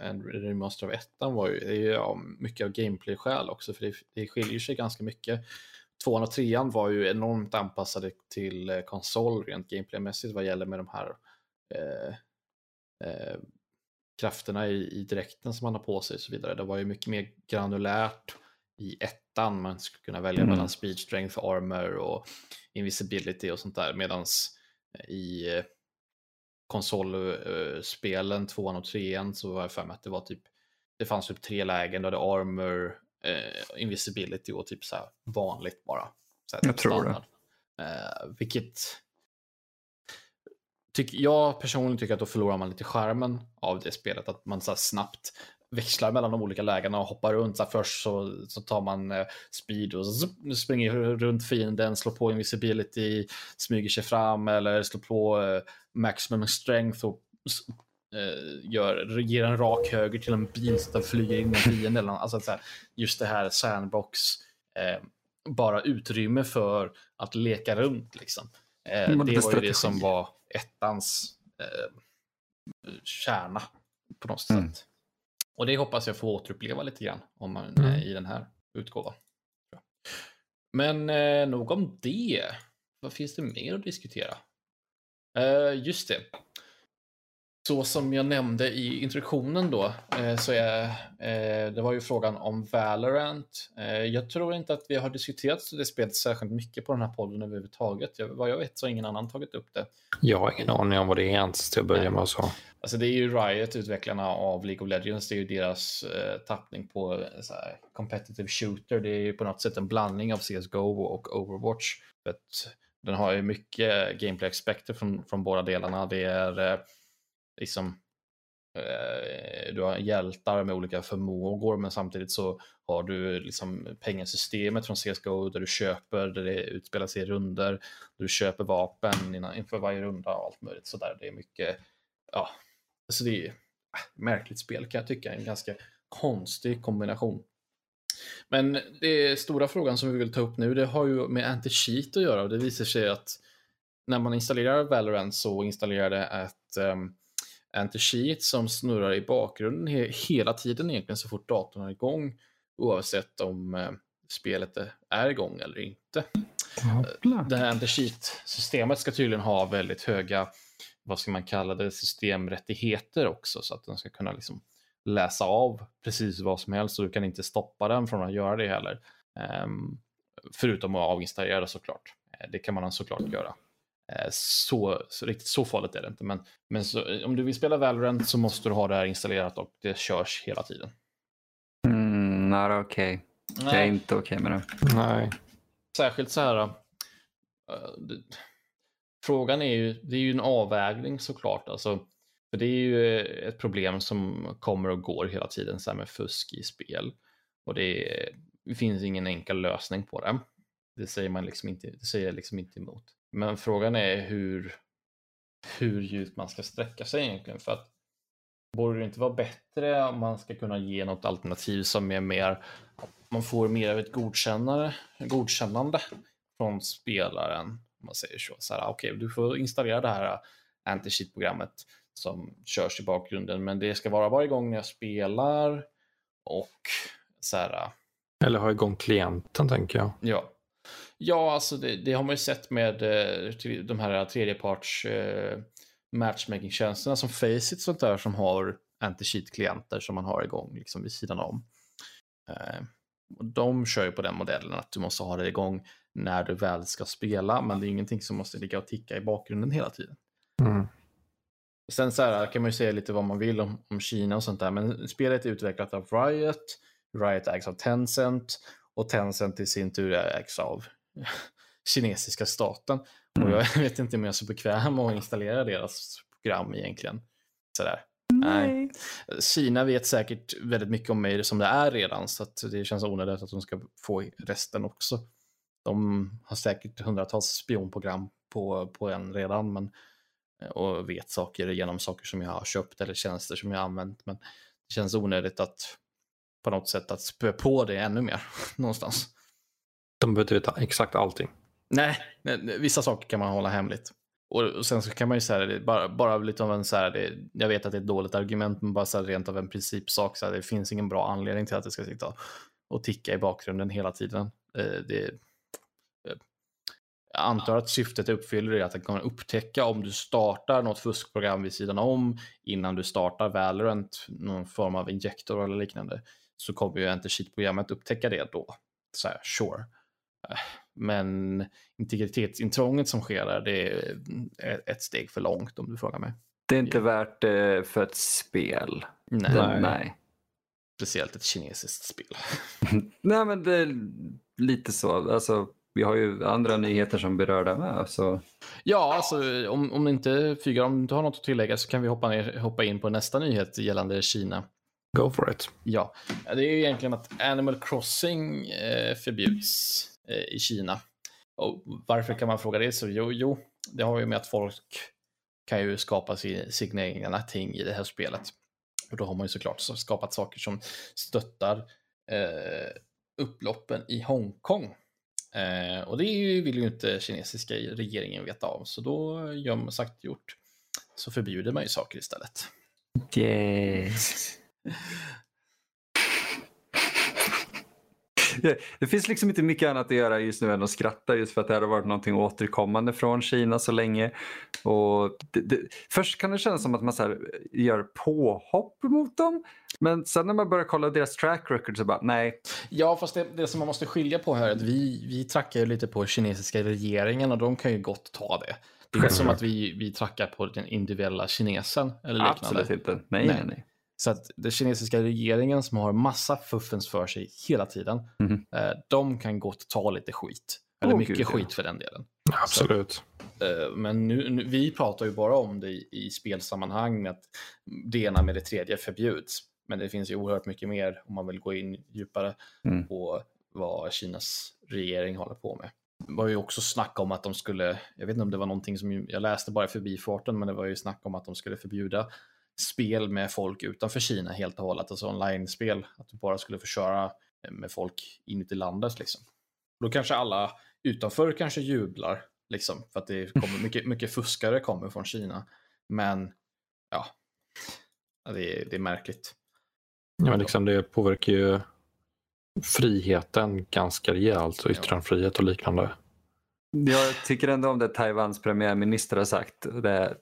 en remaster av ettan var ju, det är ju ja, mycket av gameplay-skäl också, för det, det skiljer sig ganska mycket. tvåan och trean var ju enormt anpassade till eh, konsol rent gameplaymässigt vad gäller med de här eh, eh, krafterna i, i dräkten som man har på sig och så vidare. Det var ju mycket mer granulärt i ettan. Man skulle kunna välja mm. mellan speed strength, armor och invisibility och sånt där. Medans i eh, konsolspelen, tvåan och trean, så var jag för mig att det var typ, det fanns typ tre lägen, då det armor, eh, invisibility och typ så här vanligt bara. Så här, jag tror standard. det. Eh, vilket tyck, jag personligen tycker att då förlorar man lite skärmen av det spelet, att man så snabbt växlar mellan de olika lägena och hoppar runt. Så först så, så tar man eh, speed och så springer runt fienden, slår på invisibility, smyger sig fram eller slår på eh, maximum strength och eh, gör, ger en rak höger till en bil så att den flyger in i fienden. Alltså så här, just det här sandbox, eh, bara utrymme för att leka runt liksom. Eh, det var ju det som var ettans eh, kärna på något mm. sätt. Och det hoppas jag få återuppleva lite grann om man, mm. i den här utgåvan. Men eh, nog om det. Vad finns det mer att diskutera? Eh, just det. Så som jag nämnde i introduktionen då, eh, så är eh, det var ju frågan om Valorant. Eh, jag tror inte att vi har diskuterat det spelet särskilt mycket på den här podden överhuvudtaget. Jag, vad jag vet så har ingen annan tagit upp det. Jag har ingen aning om vad det är ens till att börja med. Så. Alltså det är ju Riot, utvecklarna av League of Legends, det är ju deras tappning på så här, competitive shooter. Det är ju på något sätt en blandning av CSGO och Overwatch. den har ju mycket gameplay aspekter från, från båda delarna. Det är liksom eh, du har hjältar med olika förmågor men samtidigt så har du liksom pengasystemet från CSGO där du köper, där det utspelar sig i runder, du köper vapen inför varje runda och allt möjligt sådär. Det är mycket, ja, så det är äh, märkligt spel kan jag tycka, en ganska konstig kombination. Men det stora frågan som vi vill ta upp nu, det har ju med anti-cheat att göra och det visar sig att när man installerar Valorant så installerar det ett um, anti-cheat som snurrar i bakgrunden he hela tiden egentligen så fort datorn är igång oavsett om eh, spelet är igång eller inte. Hoppla. Det här anti-cheat-systemet ska tydligen ha väldigt höga, vad ska man kalla det, systemrättigheter också så att den ska kunna liksom läsa av precis vad som helst och du kan inte stoppa den från att göra det heller. Um, förutom att avinstallera såklart. Eh, det kan man såklart göra. Eh, så, så, riktigt så farligt är det inte. Men, men så, om du vill spela Valorant så måste du ha det här installerat och det körs hela tiden. Mm, not okay. Jag är inte okej okay med det. Nej. Särskilt så här. Uh, det, frågan är ju, det är ju en avvägning såklart. Alltså, för det är ju ett problem som kommer och går hela tiden så här med fusk i spel. Och det, är, det finns ingen enkel lösning på det. Det säger man liksom inte, det säger jag liksom inte emot. Men frågan är hur, hur djupt man ska sträcka sig egentligen. För att borde det inte vara bättre om man ska kunna ge något alternativ som är mer, man får mer av ett godkännande, godkännande från spelaren. Om man säger så. så här, okay, du får installera det här anti-cheat-programmet som körs i bakgrunden, men det ska vara varje gång jag spelar och så här. Eller ha igång klienten tänker jag. Ja, Ja, alltså det, det, har man ju sett med eh, de här tredjeparts eh, matchmaking-tjänsterna som Faceit sånt där som har anti-cheat-klienter som man har igång liksom vid sidan om. Eh, de kör ju på den modellen att du måste ha det igång när du väl ska spela, men det är ingenting som måste ligga och ticka i bakgrunden hela tiden. Mm. Sen så här kan man ju säga lite vad man vill om, om Kina och sånt där, men spelet är utvecklat av Riot, Riot ägs av Tencent och Tencent i sin tur ägs av kinesiska staten. Mm. Och jag vet inte om jag är så bekväm att installera deras program egentligen. Sådär. Nej. Nej. Kina vet säkert väldigt mycket om mig som det är redan, så det känns onödigt att de ska få resten också. De har säkert hundratals spionprogram på, på en redan, men, och vet saker genom saker som jag har köpt eller tjänster som jag har använt. Men det känns onödigt att på något sätt att spö på det ännu mer någonstans. De behöver inte veta exakt allting. Nej, vissa saker kan man hålla hemligt. Och, sen så kan man ju säga bara, bara lite av en så här, det, jag vet att det är ett dåligt argument, men bara så här, rent av en principsak, så här, det finns ingen bra anledning till att det ska sitta och ticka i bakgrunden hela tiden. Eh, det, eh, antar att syftet uppfyller är att den kommer upptäcka om du startar något fuskprogram vid sidan om innan du startar Valorant, någon form av injektor eller liknande, så kommer ju anti-cheat-programmet upptäcka det då. Så här, sure. Eh, men integritetsintrånget som sker där, det är ett steg för långt om du frågar mig. Det är inte värt det för ett spel. Nej. Det, nej. Speciellt ett kinesiskt spel. nej men det är lite så. Alltså, vi har ju andra nyheter som berör det med. Så. Ja, alltså om, om inte Fygar, om du inte har något att tillägga så kan vi hoppa, ner, hoppa in på nästa nyhet gällande Kina. Go for it. Ja, det är ju egentligen att Animal Crossing eh, förbjuds eh, i Kina. Och varför kan man fråga det? Så jo, jo, det har ju med att folk kan ju skapa sina egna ting i det här spelet. Och då har man ju såklart skapat saker som stöttar eh, upploppen i Hongkong. Eh, och det vill ju inte kinesiska regeringen veta av, så då gör man sagt gjort. Så förbjuder man ju saker istället. Yes. Det finns liksom inte mycket annat att göra just nu än att skratta just för att det har varit någonting återkommande från Kina så länge. Och det, det, först kan det kännas som att man så gör påhopp mot dem. Men sen när man börjar kolla deras track record så bara nej. Ja, fast det, det som man måste skilja på här är att vi, vi trackar ju lite på kinesiska regeringen och de kan ju gott ta det. Det är inte som att vi, vi trackar på den individuella kinesen eller liknande. Absolut inte. Nej, nej, nej. Så att den kinesiska regeringen som har massa fuffens för sig hela tiden, mm. de kan gott ta lite skit. Eller oh, mycket Gud, skit ja. för den delen. Absolut. Så, eh, men nu, nu, vi pratar ju bara om det i, i spelsammanhang, att det ena med det tredje förbjuds. Men det finns ju oerhört mycket mer om man vill gå in djupare mm. på vad Kinas regering håller på med. Det var ju också snack om att de skulle, jag vet inte om det var någonting som jag läste bara förbi farten, men det var ju snack om att de skulle förbjuda spel med folk utanför Kina helt och hållet, alltså online-spel, att du bara skulle få köra med folk inuti landet liksom. Då kanske alla utanför kanske jublar, liksom, för att det kommer mycket, mycket fuskare kommer från Kina. Men ja, det är, det är märkligt. Ja, men liksom det påverkar ju friheten ganska rejält, och yttrandefrihet och liknande. Jag tycker ändå om det Taiwans premiärminister har sagt.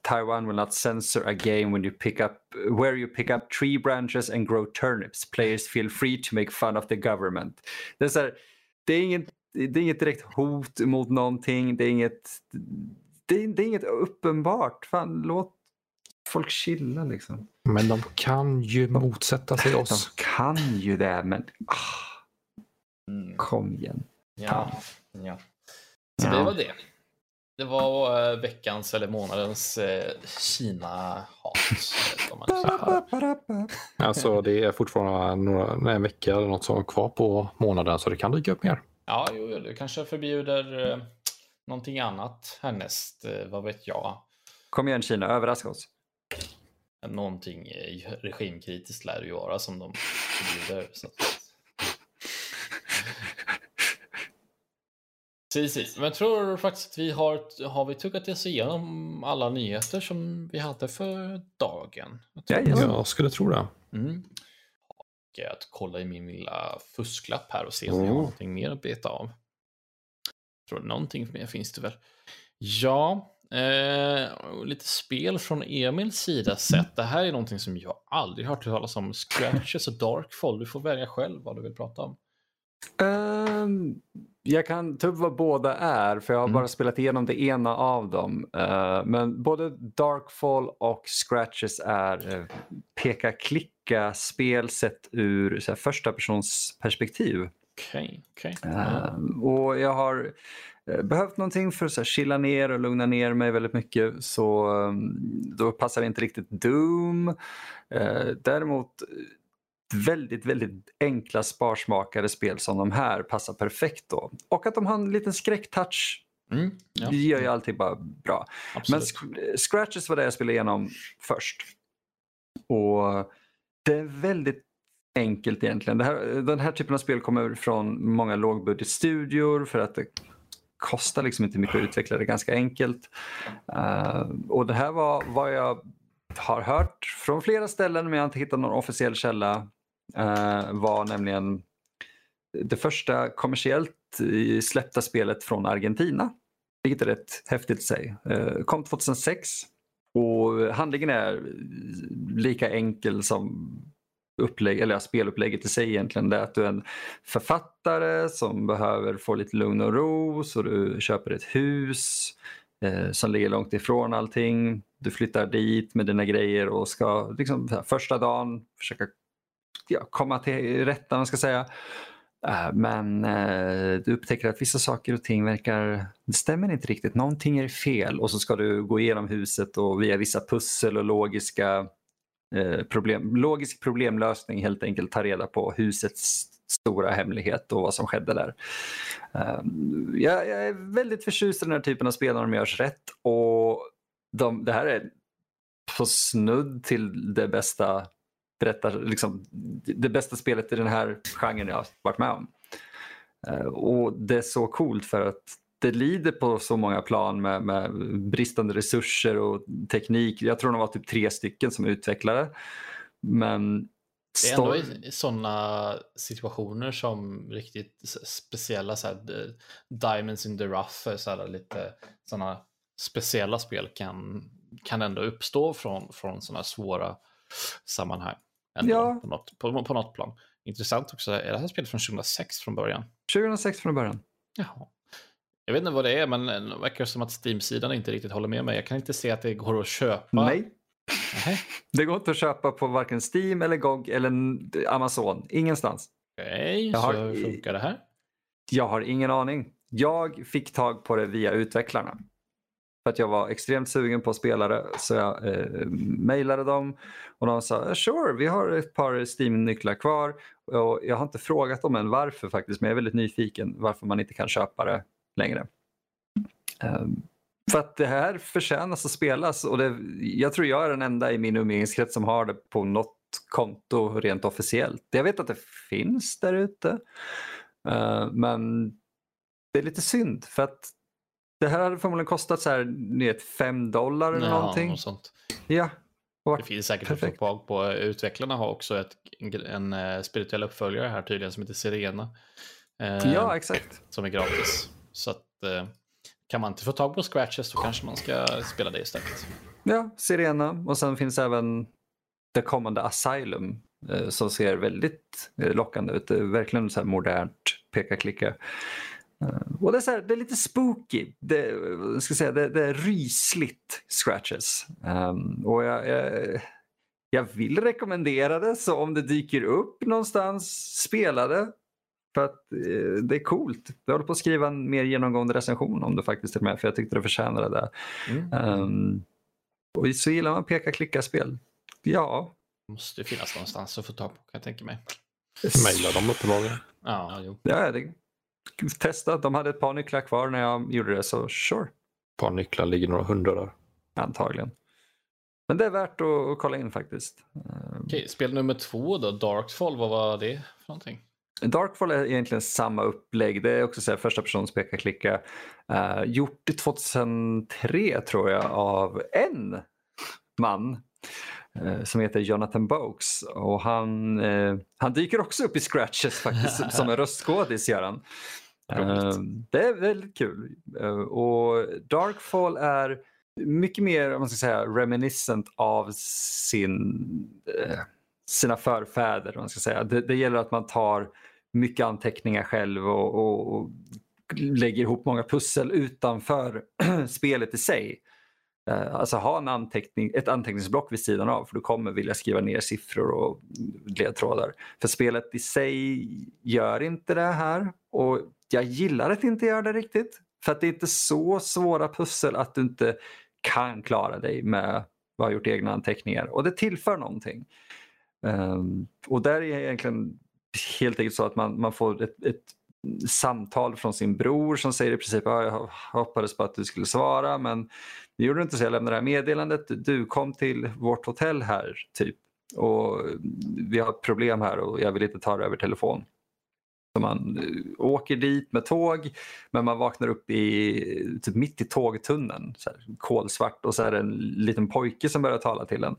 Taiwan will not censor a game when you pick up, where you pick up tree branches and grow turnips. Players feel free to make fun of the government. Det är, så här, det är, inget, det är inget direkt hot mot någonting. Det är inget, det är, det är inget uppenbart. Fan, låt folk chilla liksom. Men de kan ju motsätta sig oss. De kan ju det, men ah, mm. kom igen. Ja, ja. Så ja. det var det. Det var äh, veckans eller månadens äh, Kina-hat. alltså det är fortfarande några, en vecka eller något som är kvar på månaden så det kan dyka upp mer. Ja, jo, du kanske förbjuder äh, någonting annat härnäst, äh, vad vet jag. Kom igen Kina, överraska oss. Någonting regimkritiskt lär det ju vara som de förbjuder. Så. Precis, men jag tror faktiskt att vi har, har vi tuggat oss igenom alla nyheter som vi hade för dagen. Jag, ja, jag skulle tro det. Mm. Och att kolla i min lilla fusklapp här och se om oh. jag har någonting mer att beta av. Jag tror någonting mer finns det väl. Ja, eh, lite spel från Emils sida sett. Det här är någonting som jag aldrig hört talas om. Scratches och Darkfall. Du får välja själv vad du vill prata om. Um, jag kan ta upp vad båda är för jag har mm. bara spelat igenom det ena av dem. Uh, men både Darkfall och Scratches är uh, peka-klicka spel sett ur så här, första persons perspektiv. Okay, okay. Uh, och jag har uh, behövt någonting för att så här, chilla ner och lugna ner mig väldigt mycket så um, då passar inte riktigt Doom. Uh, däremot väldigt, väldigt enkla sparsmakade spel som de här passar perfekt då. Och att de har en liten skräcktouch. Mm, ja. Det gör ju alltid bara bra. Absolut. Men Scratches var det jag spelade igenom först. Och det är väldigt enkelt egentligen. Här, den här typen av spel kommer från många lågbudgetstudior för att det kostar liksom inte mycket att utveckla det ganska enkelt. Uh, och det här var vad jag har hört från flera ställen men jag har inte hittat någon officiell källa Eh, var nämligen det första kommersiellt släppta spelet från Argentina. vilket är rätt häftigt i sig. Uh, kom 2006 och handlingen är lika enkel som upplägg, eller spelupplägget i sig egentligen. Det är att du är en författare som behöver få lite lugn och ro så du köper ett hus eh, som ligger långt ifrån allting. Du flyttar dit med dina grejer och ska liksom, första dagen försöka ja, komma till rätta, man ska säga. Eh, men eh, du upptäcker att vissa saker och ting verkar, det stämmer inte riktigt. Någonting är fel och så ska du gå igenom huset och via vissa pussel och logiska eh, problem, logisk problemlösning helt enkelt ta reda på husets stora hemlighet och vad som skedde där. Jag, jag, är väldigt förtjust i den här typen av spel när de görs rätt och de, det här är på snudd till det bästa berättar liksom, det bästa spelet i den här genren jag har varit med om. Uh, och det är så coolt för att det lider på så många plan med, med, bristande resurser och teknik. Jag tror det var typ tre stycken som utvecklade. Men det är ändå i sådana situationer som riktigt speciella så här, Diamonds in the rough, så här, lite sådana speciella spel kan, kan ändå uppstå från, från sådana svåra sammanhang. Ändå, ja. på, något, på, på något plan. Intressant också, är det här spelet från 2006 från början? 2006 från början. Jaha. Jag vet inte vad det är, men det verkar som att Steam-sidan inte riktigt håller med mig. Jag kan inte se att det går att köpa. Nej. Det går inte att köpa på varken Steam eller GOG eller Amazon. Ingenstans. Okej, okay, så hur funkar det här? Jag har ingen aning. Jag fick tag på det via utvecklarna. För att jag var extremt sugen på spelare så jag eh, mejlade dem och de sa eh, sure, vi har ett par Steam-nycklar kvar. Och jag har inte frågat dem än varför faktiskt, men jag är väldigt nyfiken varför man inte kan köpa det längre. Um, för att det här förtjänas att spelas och det, jag tror jag är den enda i min umgängeskrets som har det på något konto rent officiellt. Jag vet att det finns där ute. Uh, men det är lite synd för att det här hade förmodligen kostat så här, vet, 5 dollar eller ja, någonting. Något sånt. Ja. Det finns säkert perfekt. tag på. Utvecklarna har också ett, en, en eh, spirituell uppföljare här tydligen som heter Sirena. Eh, ja, exakt. Som är gratis. Så att, eh, kan man inte få tag på Scratches så kanske man ska spela det istället. Ja, Sirena och sen finns även det kommande Asylum eh, som ser väldigt eh, lockande ut. Verkligen så här modernt peka-klicka. Uh, och det är, så här, det är lite spooky. Det, ska säga, det, det är rysligt scratches. Um, och jag, jag, jag, vill rekommendera det, så om det dyker upp någonstans, spela det. För att uh, det är coolt. Jag håller på att skriva en mer genomgående recension om det faktiskt är med, för jag tyckte det förtjänade det. Mm. Um, och så gillar man peka-klicka-spel. Ja. Det måste finnas någonstans att få tag på, kan jag tänka mig. Mejla dem uppenbarligen. Ja, jo. Ja, det testa. De hade ett par nycklar kvar när jag gjorde det, så sure. Ett par nycklar ligger några hundra där. Antagligen. Men det är värt att, kolla in faktiskt. Okej, spel nummer två då, Darkfall, vad var det för någonting? Darkfall är egentligen samma upplägg. Det är också så här, första persons peka klicka. Uh, gjort 2003 tror jag av en man som heter Jonathan Boakes. Och han, uh, han dyker också upp i scratches faktiskt som en röstskådis gör han. Ehm, det är väldigt kul. Och Darkfall är mycket mer om man ska säga, reminiscent av sin, sina förfäder. Man ska säga. Det, det, gäller att man tar mycket anteckningar själv och, och, och lägger ihop många pussel utanför spelet i sig. Eh, alltså ha en anteckning, ett anteckningsblock vid sidan av för du kommer vilja skriva ner siffror och ledtrådar. För spelet i sig gör inte det här och jag gillar att inte göra det riktigt. För att det är inte så svåra pussel att du inte kan klara dig med vad har gjort egna anteckningar. Och det tillför någonting. Um, och där är det egentligen helt enkelt så att man, man får ett, ett samtal från sin bror som säger i princip att jag hoppades på att du skulle svara men det gjorde du inte så jag lämnade det här meddelandet. Du kom till vårt hotell här typ och vi har ett problem här och jag vill inte ta det över telefon. Så man eh, åker dit med tåg men man vaknar upp i, typ mitt i tågtunneln, så här, kolsvart och så är det en liten pojke som börjar tala till en.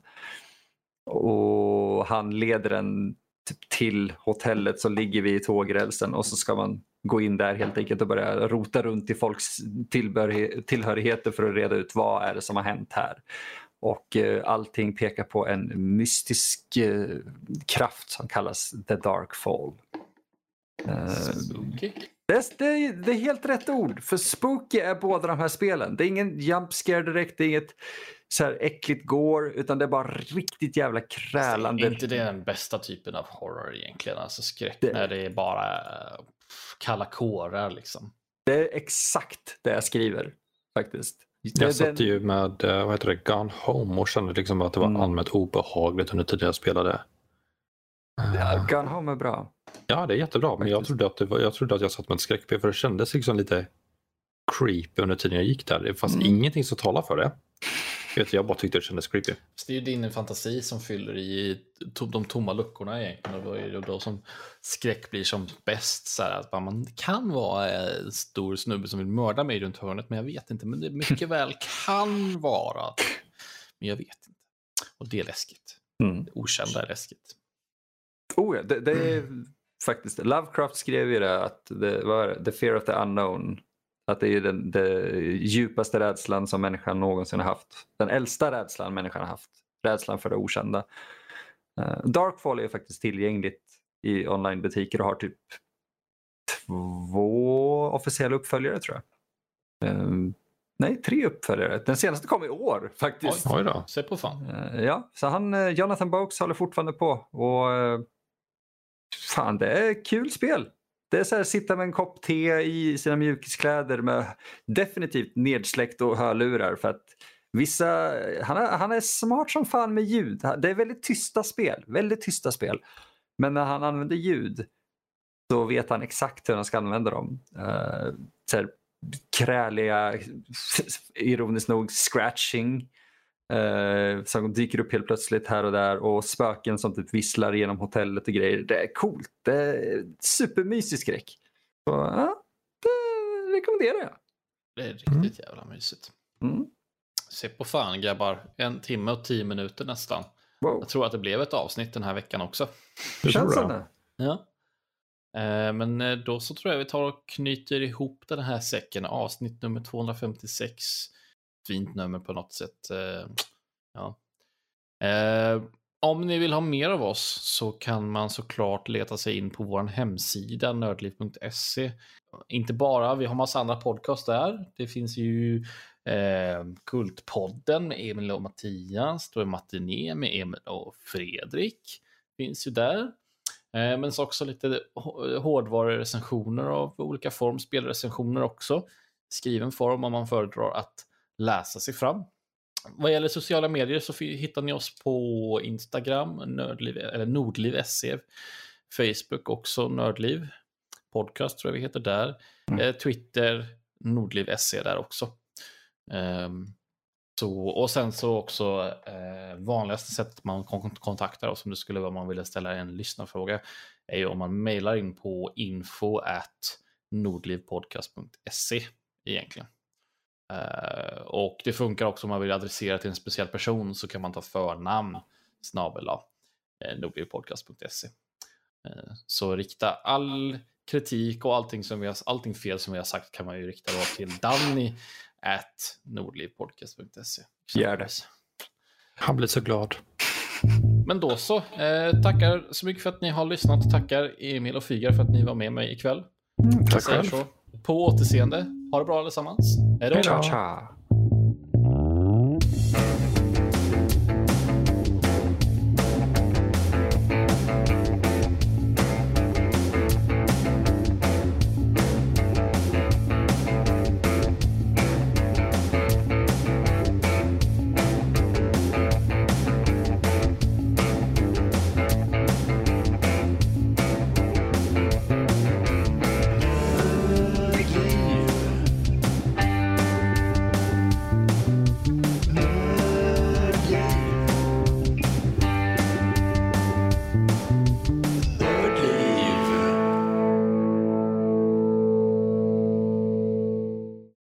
Och han leder en typ, till hotellet så ligger vi i tågrälsen och så ska man gå in där helt enkelt och börja rota runt i folks tillhörigheter för att reda ut vad är det som har hänt här. Och eh, allting pekar på en mystisk eh, kraft som kallas The Dark Fall. Eh, Spooky. Det, det, det, är helt rätt ord, för spooky är båda de här spelen. Det är ingen jump scare direkt, det är inget så här äckligt går utan det är bara riktigt jävla krälande. Är inte det den bästa typen av horror egentligen? Alltså skräck det... när det är bara eh, kalla kårar liksom. Det är exakt det jag skriver faktiskt. Jag satt ju med eh, vad heter det, Gone Home och kände liksom att det var mm. allmänt obehagligt under tiden jag spelade. Ja, Gone Home är bra. Ja, det är jättebra. Men jag trodde att, det var, jag trodde att jag satt med ett skräck för det kändes liksom lite creepy under tiden jag gick där. Det fanns mm. ingenting som talar för det. Jag, jag bara tyckte det kändes creepy. det är ju din fantasi som fyller i de tomma luckorna egentligen. Och då är det då som skräck blir som bäst. Så här, att man kan vara en stor snubbe som vill mörda mig runt hörnet, men jag vet inte. Men det mycket väl kan vara. Men jag vet inte. Och det är läskigt. Mm. Det okända är läskigt. Oh ja, det, det är faktiskt, Lovecraft skrev ju det att det var the fear of the unknown. Att det är den, den djupaste rädslan som människan någonsin har haft. Den äldsta rädslan människan har haft. Rädslan för det okända. Uh, Darkfall är faktiskt tillgängligt i onlinebutiker och har typ två officiella uppföljare tror jag. Uh, nej, tre uppföljare. Den senaste kom i år faktiskt. Oj, oj då, se på fan. Uh, ja, så han, Jonathan Boakes håller fortfarande på. Och fan, det är kul spel. Det är så här, sitta med en kopp te i sina mjukiskläder med definitivt nedsläckt och hörlurar för att vissa, han är, han är smart som fan med ljud. Det är väldigt tysta spel, väldigt tysta spel. Men när han använder ljud så vet han exakt hur han ska använda dem. Uh, så här, kräliga, ironiskt nog, scratching Eh, som dyker upp helt plötsligt här och där och spöken som typ visslar genom hotellet och grejer. Det är coolt. Det är supermysig skräck. Så, ja, det rekommenderar jag. Det är riktigt mm. jävla mysigt. Mm. Se på fan grabbar, en timme och tio minuter nästan. Wow. Jag tror att det blev ett avsnitt den här veckan också. Det känns som det. Ja. Eh, men eh, då så tror jag vi tar och knyter ihop den här säcken. Avsnitt nummer 256 fint nummer på något sätt. Eh, ja. Eh, om ni vill ha mer av oss så kan man såklart leta sig in på vår hemsida nördliv.se. Inte bara, vi har massa andra podcast där. Det finns ju eh, Kultpodden med Emil och Mattias. Då är Matiné med Emil och Fredrik. Finns ju där. Eh, men så också lite hårdvarurecensioner av olika form, spelrecensioner också. Skriven form om man föredrar att läsa sig fram. Vad gäller sociala medier så hittar ni oss på Instagram, nördliv, eller nordliv.se, Facebook också, Nördliv, podcast tror jag vi heter där, mm. eh, Twitter, nordliv.se där också. Um, så, och sen så också eh, vanligaste sättet man kontaktar oss om det skulle vara man ville ställa en lyssnarfråga är ju om man mejlar in på info at nordlivpodcast.se egentligen. Uh, och det funkar också om man vill adressera till en speciell person så kan man ta förnamn snabel eh, nordlivpodcast.se. Uh, så rikta all kritik och allting, som vi har, allting fel som vi har sagt kan man ju rikta då till Danny at nordlivpodcast.se. Gör det. Han blir så glad. Men då så. Eh, tackar så mycket för att ni har lyssnat. Tackar Emil och Fygar för att ni var med mig ikväll. Mm, tack själv. Så. På återseende. Ha det bra allesammans. Hej då.